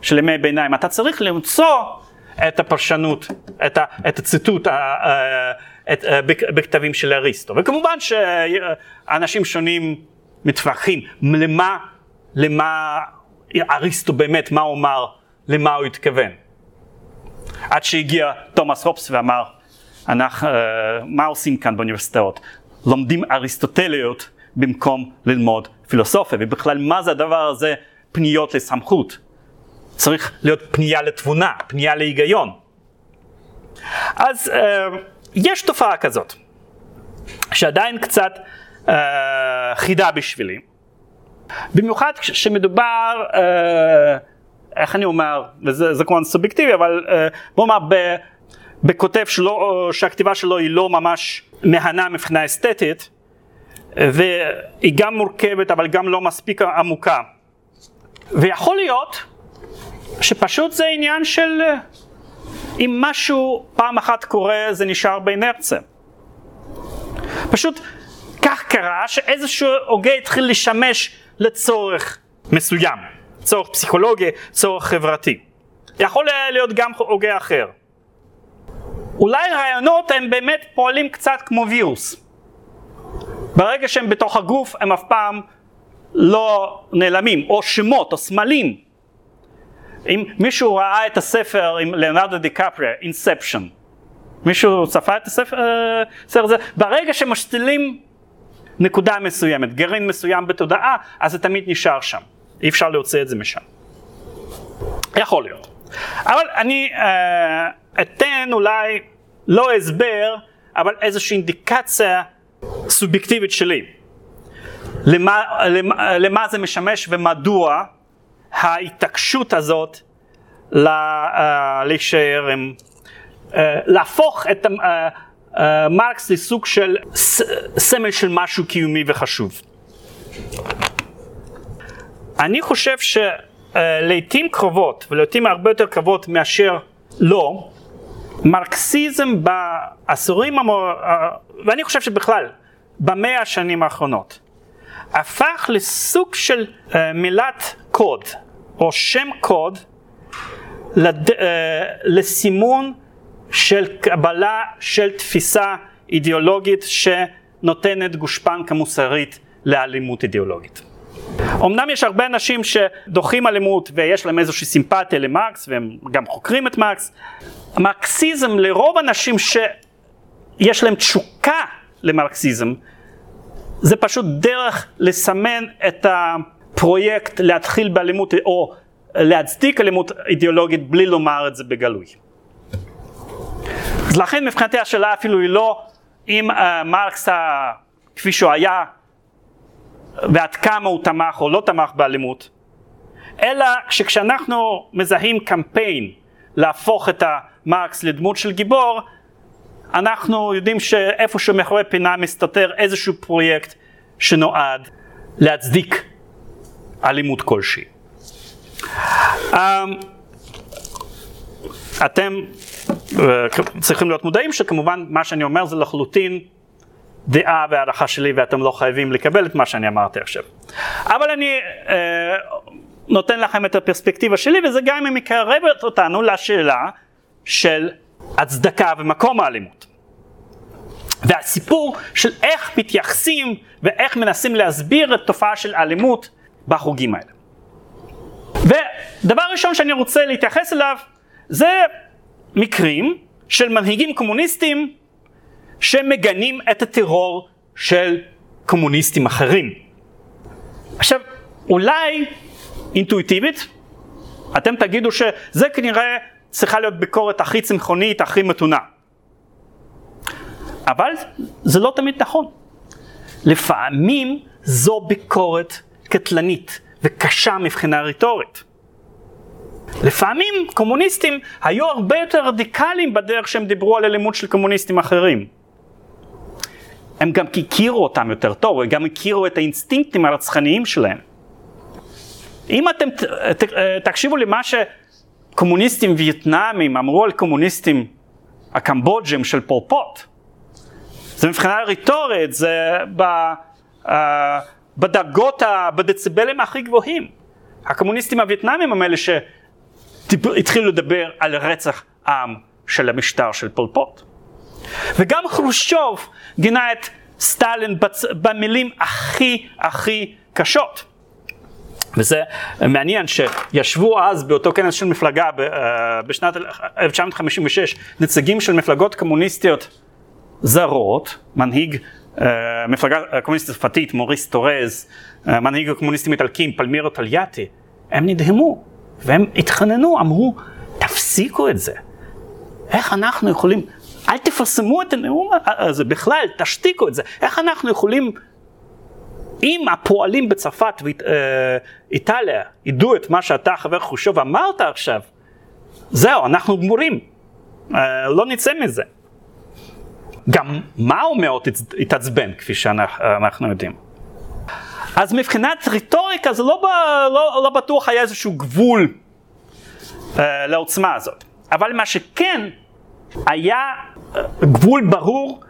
[SPEAKER 2] של ימי ביניים, אתה צריך למצוא את הפרשנות, את, ה, את הציטוט ה, את, בכתבים של אריסטו. וכמובן שאנשים שונים מתווכחים למה, למה אריסטו באמת, מה הוא אמר, למה הוא התכוון. עד שהגיע תומאס הופס ואמר, אנחנו, מה עושים כאן באוניברסיטאות? לומדים אריסטוטליות במקום ללמוד פילוסופיה, ובכלל מה זה הדבר הזה פניות לסמכות? צריך להיות פנייה לתבונה, פנייה להיגיון. אז אה, יש תופעה כזאת, שעדיין קצת אה, חידה בשבילי, במיוחד כשמדובר, אה, איך אני אומר, וזה כמובן סובייקטיבי, אבל אה, בוא נאמר בכותב שלו, שהכתיבה שלו היא לא ממש מהנה מבחינה אסתטית, והיא גם מורכבת אבל גם לא מספיק עמוקה. ויכול להיות שפשוט זה עניין של אם משהו פעם אחת קורה זה נשאר באינרציה. פשוט כך קרה שאיזשהו הוגה התחיל לשמש לצורך מסוים, צורך פסיכולוגי, צורך חברתי. יכול להיות גם הוגה אחר. אולי רעיונות הם באמת פועלים קצת כמו וירוס. ברגע שהם בתוך הגוף הם אף פעם לא נעלמים, או שמות או סמלים. אם מישהו ראה את הספר עם ליאונרדו דיקפריה, אינספשן, מישהו צפה את הספר הזה? ברגע שמשתילים נקודה מסוימת, גרעין מסוים בתודעה, אז זה תמיד נשאר שם. אי אפשר להוציא את זה משם. יכול להיות. אבל אני אה, אתן אולי לא הסבר, אבל איזושהי אינדיקציה סובייקטיבית שלי. למה, למה, למה זה משמש ומדוע ההתעקשות הזאת אה, להישאר עם, אה, להפוך את אה, מרקס לסוג של סמל של משהו קיומי וחשוב. אני חושב שלעיתים קרובות, ולעיתים הרבה יותר קרובות מאשר לא, מרקסיזם בעשורים, המור... ואני חושב שבכלל, במאה השנים האחרונות, הפך לסוג של uh, מילת קוד, או שם קוד, לד... uh, לסימון של קבלה של תפיסה אידיאולוגית שנותנת גושפנקה מוסרית לאלימות אידיאולוגית. אמנם יש הרבה אנשים שדוחים אלימות ויש להם איזושהי סימפתיה למרקס והם גם חוקרים את מרקס. המרקסיזם לרוב האנשים שיש להם תשוקה למרקסיזם זה פשוט דרך לסמן את הפרויקט להתחיל באלימות או להצדיק אלימות אידיאולוגית בלי לומר את זה בגלוי. אז לכן מבחינתי השאלה אפילו היא לא אם uh, מרקס כפי שהוא היה ועד כמה הוא תמך או לא תמך באלימות, אלא שכשאנחנו מזהים קמפיין להפוך את המרקס לדמות של גיבור, אנחנו יודעים שאיפשהו מאחורי פינה מסתתר איזשהו פרויקט שנועד להצדיק אלימות כלשהי. Um, אתם צריכים להיות מודעים שכמובן מה שאני אומר זה לחלוטין דעה והערכה שלי ואתם לא חייבים לקבל את מה שאני אמרתי עכשיו. אבל אני אה, נותן לכם את הפרספקטיבה שלי וזה גם אם מקרבת אותנו לשאלה של הצדקה ומקום האלימות. והסיפור של איך מתייחסים ואיך מנסים להסביר את תופעה של אלימות בחוגים האלה. ודבר ראשון שאני רוצה להתייחס אליו זה מקרים של מנהיגים קומוניסטים שמגנים את הטרור של קומוניסטים אחרים. עכשיו, אולי אינטואיטיבית, אתם תגידו שזה כנראה צריכה להיות ביקורת הכי צמחונית, הכי מתונה. אבל זה לא תמיד נכון. לפעמים זו ביקורת קטלנית וקשה מבחינה רטורית. לפעמים קומוניסטים היו הרבה יותר רדיקליים בדרך שהם דיברו על אלימות של קומוניסטים אחרים. הם גם הכירו אותם יותר טוב, הם גם הכירו את האינסטינקטים הרצחניים שלהם. אם אתם ת, ת, תקשיבו למה שקומוניסטים וייטנאמים אמרו על קומוניסטים הקמבוג'ים של פולפוט, זה מבחינה רטורית, זה ב, uh, בדרגות, בדציבלים הכי גבוהים. הקומוניסטים הווייטנאמים הם אלה ש... התחילו לדבר על רצח עם של המשטר של פולפוט. וגם חרושוב גינה את סטלין בצ... במילים הכי הכי קשות. וזה מעניין שישבו אז באותו כנס של מפלגה אה, בשנת 1956 נציגים של מפלגות קומוניסטיות זרות, מנהיג uh, מפלגה קומוניסטית צרפתית, מוריס טורז, uh, מנהיג הקומוניסטים איטלקים, פלמירו טליאטי, הם נדהמו והם התחננו, אמרו, תפסיקו את זה. איך אנחנו יכולים, אל תפרסמו את הנאום הזה בכלל, תשתיקו את זה. איך אנחנו יכולים, אם הפועלים בצרפת ואיטליה ידעו את מה שאתה, חבר חושב, אמרת עכשיו, זהו, אנחנו גמורים, אה, לא נצא מזה. גם מאו מאוד התעצבן, כפי שאנחנו יודעים. אז מבחינת רטוריקה זה לא, לא, לא בטוח היה איזשהו גבול uh, לעוצמה הזאת. אבל מה שכן, היה גבול ברור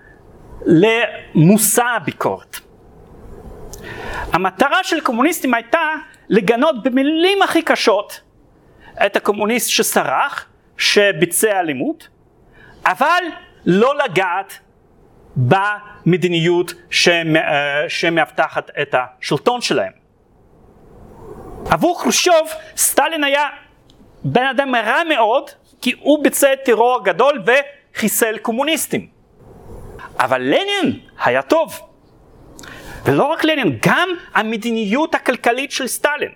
[SPEAKER 2] למושא הביקורת. המטרה של קומוניסטים הייתה לגנות במילים הכי קשות את הקומוניסט שסרח, שביצע אלימות, אבל לא לגעת במדיניות אה, שמאבטחת את השלטון שלהם. עבור חרושוב סטלין היה בן אדם רע מאוד, כי הוא ביצע טרור גדול וחיסל קומוניסטים. אבל לנין היה טוב. ולא רק לנין, גם המדיניות הכלכלית של סטלין.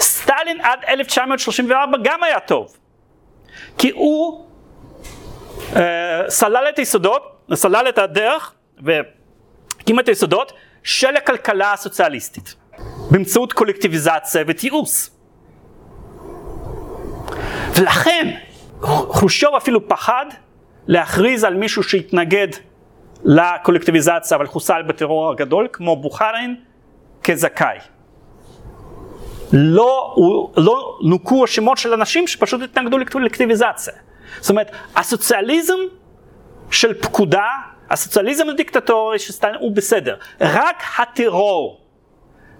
[SPEAKER 2] סטלין עד 1934 גם היה טוב. כי הוא אה, סלל את היסודות, סלל את הדרך והקים את היסודות של הכלכלה הסוציאליסטית באמצעות קולקטיביזציה ותיעוש. ולכן חושוב אפילו פחד להכריז על מישהו שהתנגד לקולקטיביזציה אבל חוסל בטרור הגדול כמו בוכרין כזכאי. לא, לא נוקו השמות של אנשים שפשוט התנגדו לקולקטיביזציה. זאת אומרת, הסוציאליזם של פקודה, הסוציאליזם הדיקטטורי של סטלין הוא בסדר. רק הטרור,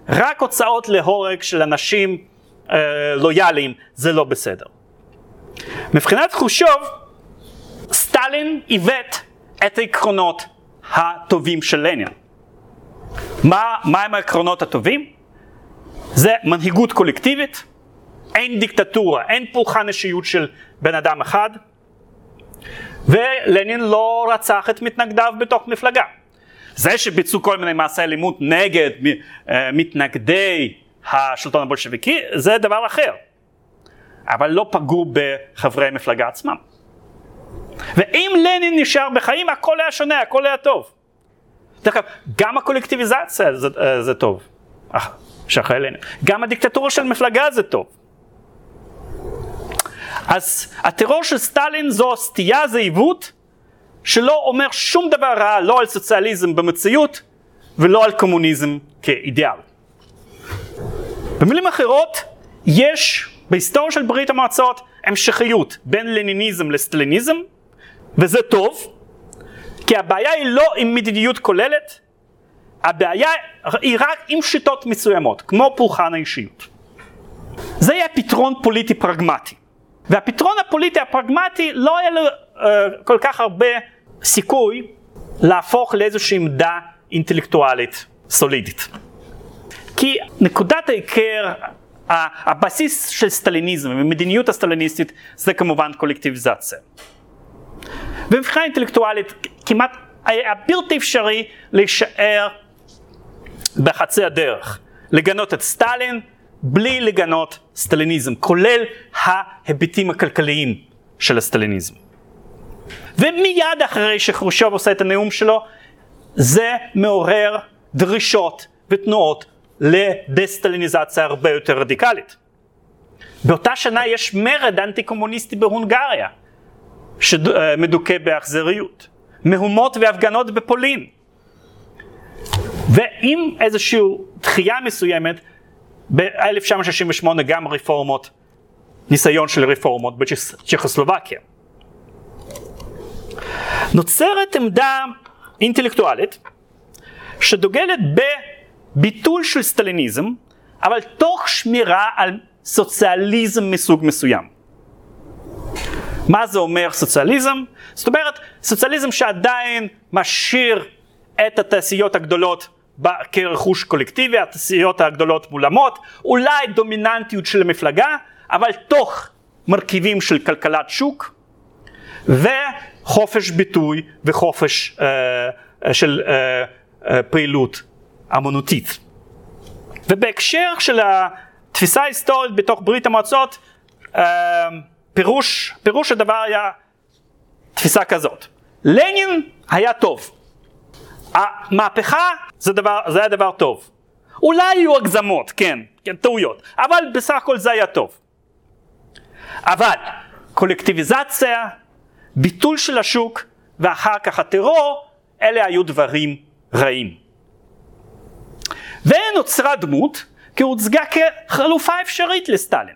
[SPEAKER 2] רק הוצאות להורג של אנשים אה, לויאליים, זה לא בסדר. מבחינת חושוב, סטלין עיוות את העקרונות הטובים של לנין. מה, מה הם העקרונות הטובים? זה מנהיגות קולקטיבית, אין דיקטטורה, אין פולחן אישיות של בן אדם אחד, ולנין לא רצח את מתנגדיו בתוך מפלגה. זה שביצעו כל מיני מעשי אלימות נגד אה, מתנגדי השלטון הבולשביקי, זה דבר אחר. אבל לא פגעו בחברי המפלגה עצמם. ואם לנין נשאר בחיים, הכל היה שונה, הכל היה טוב. דרך אגב, גם הקולקטיביזציה זה, אה, זה טוב, שאחרי לנין. גם הדיקטטורה של מפלגה זה טוב. אז הטרור של סטלין זו סטייה, זה עיוות, שלא אומר שום דבר רע לא על סוציאליזם במציאות ולא על קומוניזם כאידיאל. במילים אחרות, יש בהיסטוריה של ברית המועצות המשכיות בין לניניזם לסטליניזם, וזה טוב, כי הבעיה היא לא עם מדיניות כוללת, הבעיה היא רק עם שיטות מסוימות, כמו פולחן האישיות. זה יהיה פתרון פוליטי פרגמטי. והפתרון הפוליטי הפרגמטי לא היה לו uh, כל כך הרבה סיכוי להפוך לאיזושהי עמדה אינטלקטואלית סולידית. כי נקודת העיקר, הבסיס של סטליניזם ומדיניות הסטליניסטית זה כמובן קולקטיביזציה. ומבחינה אינטלקטואלית כמעט היה בלתי אפשרי להישאר בחצי הדרך, לגנות את סטלין בלי לגנות סטליניזם, כולל ההיבטים הכלכליים של הסטליניזם. ומיד אחרי שחרושוב עושה את הנאום שלו, זה מעורר דרישות ותנועות לדסטליניזציה הרבה יותר רדיקלית. באותה שנה יש מרד אנטי קומוניסטי בהונגריה, שמדוכא באכזריות. מהומות והפגנות בפולין. ועם איזושהי דחייה מסוימת, ב-1968 גם רפורמות, ניסיון של רפורמות בצ'כוסלובקיה. נוצרת עמדה אינטלקטואלית שדוגלת בביטול של סטליניזם, אבל תוך שמירה על סוציאליזם מסוג מסוים. מה זה אומר סוציאליזם? זאת אומרת, סוציאליזם שעדיין משאיר את התעשיות הגדולות כרכוש קולקטיבי, התעשיות הגדולות מולמות, אולי דומיננטיות של המפלגה, אבל תוך מרכיבים של כלכלת שוק וחופש ביטוי וחופש אה של אה, אה, פעילות אמנותית. ובהקשר של התפיסה ההיסטורית בתוך ברית המועצות, אה, פירוש, פירוש הדבר היה תפיסה כזאת. לנין היה טוב. המהפכה זה, דבר, זה היה דבר טוב. אולי היו הגזמות, כן, כן, טעויות, אבל בסך הכל זה היה טוב. אבל קולקטיביזציה, ביטול של השוק ואחר כך הטרור, אלה היו דברים רעים. ונוצרה דמות כי הוצגה כחלופה אפשרית לסטלין.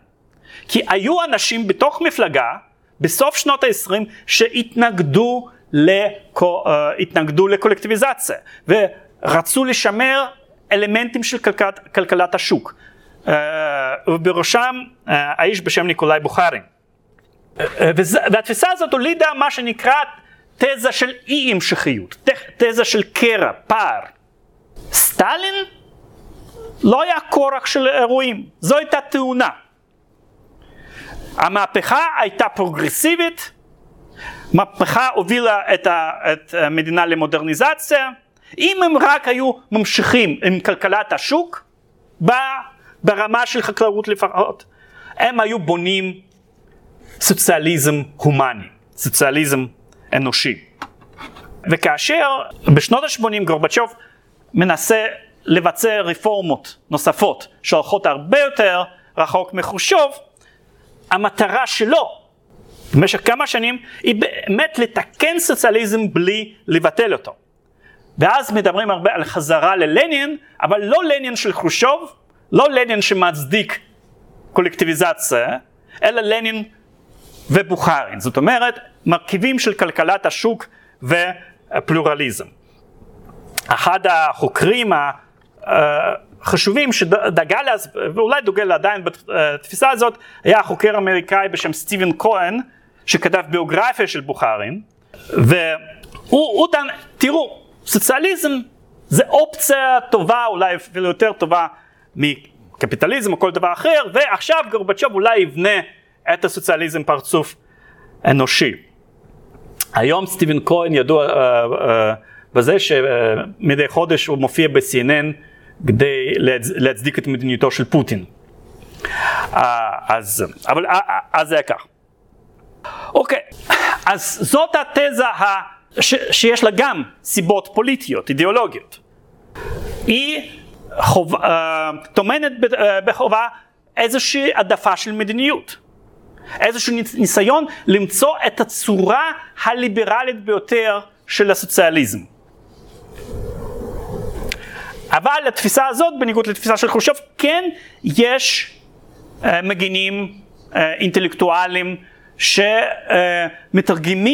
[SPEAKER 2] כי היו אנשים בתוך מפלגה בסוף שנות ה-20 שהתנגדו לקו, uh, לקולקטיביזציה ורצו לשמר אלמנטים של כלכלת, כלכלת השוק. Uh, ובראשם uh, האיש בשם ניקולאי בוכרין. Uh, והתפיסה הזאת הולידה מה שנקרא תזה של אי המשכיות, תזה של קרע, פער. סטלין לא היה כורח של אירועים, זו הייתה תאונה. המהפכה הייתה פרוגרסיבית, מהפכה הובילה את המדינה למודרניזציה, אם הם רק היו ממשיכים עם כלכלת השוק, ברמה של חקלאות לפחות, הם היו בונים סוציאליזם הומני, סוציאליזם אנושי. וכאשר בשנות ה-80 גורבצ'וב מנסה לבצע רפורמות נוספות שהולכות הרבה יותר רחוק מחושוב, המטרה שלו במשך כמה שנים היא באמת לתקן סוציאליזם בלי לבטל אותו. ואז מדברים הרבה על חזרה ללנין, אבל לא לנין של חושוב, לא לנין שמצדיק קולקטיביזציה, אלא לנין ובוכרין. זאת אומרת, מרכיבים של כלכלת השוק ופלורליזם. אחד החוקרים החשובים שדגל אז, ואולי דוגל עדיין בתפיסה הזאת, היה החוקר האמריקאי בשם סטיבן כהן, שכתב ביוגרפיה של בוכרין, והוא דן, תראו, סוציאליזם זה אופציה טובה, אולי אפילו יותר טובה מקפיטליזם או כל דבר אחר, ועכשיו גורבצ'וב אולי יבנה את הסוציאליזם פרצוף אנושי. היום סטיבן כהן ידוע uh, uh, בזה שמדי חודש הוא מופיע ב-CNN כדי להצדיק את מדיניותו של פוטין. Uh, אז, אבל uh, uh, אז זה היה כך. אוקיי, אז זאת התזה ה... ש, שיש לה גם סיבות פוליטיות, אידיאולוגיות. היא חוב, uh, טומנת בחובה איזושהי העדפה של מדיניות. איזשהו ניסיון למצוא את הצורה הליברלית ביותר של הסוציאליזם. אבל לתפיסה הזאת, בניגוד לתפיסה של חושב, כן יש uh, מגינים uh, אינטלקטואלים שמתרגמים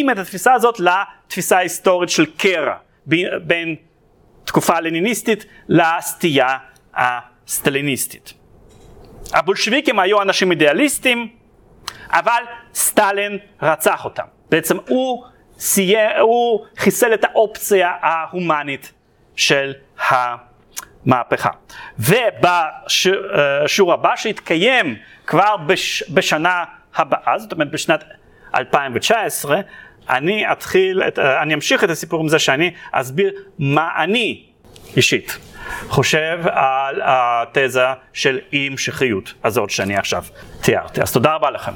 [SPEAKER 2] uh, את התפיסה הזאת לתפיסה ההיסטורית של קרע בין תקופה לניניסטית לסטייה הסטליניסטית. הבולשוויקים היו אנשים אידיאליסטים, אבל סטלין רצח אותם. בעצם הוא, סייע, הוא חיסל את האופציה ההומנית של המהפכה. ובשיעור הבא שהתקיים כבר בש, בשנה הבאה, זאת אומרת בשנת 2019, אני אתחיל, את, אני אמשיך את הסיפור עם זה שאני אסביר מה אני אישית חושב על התזה של אי המשכיות הזאת שאני עכשיו תיארתי. אז תודה רבה לכם.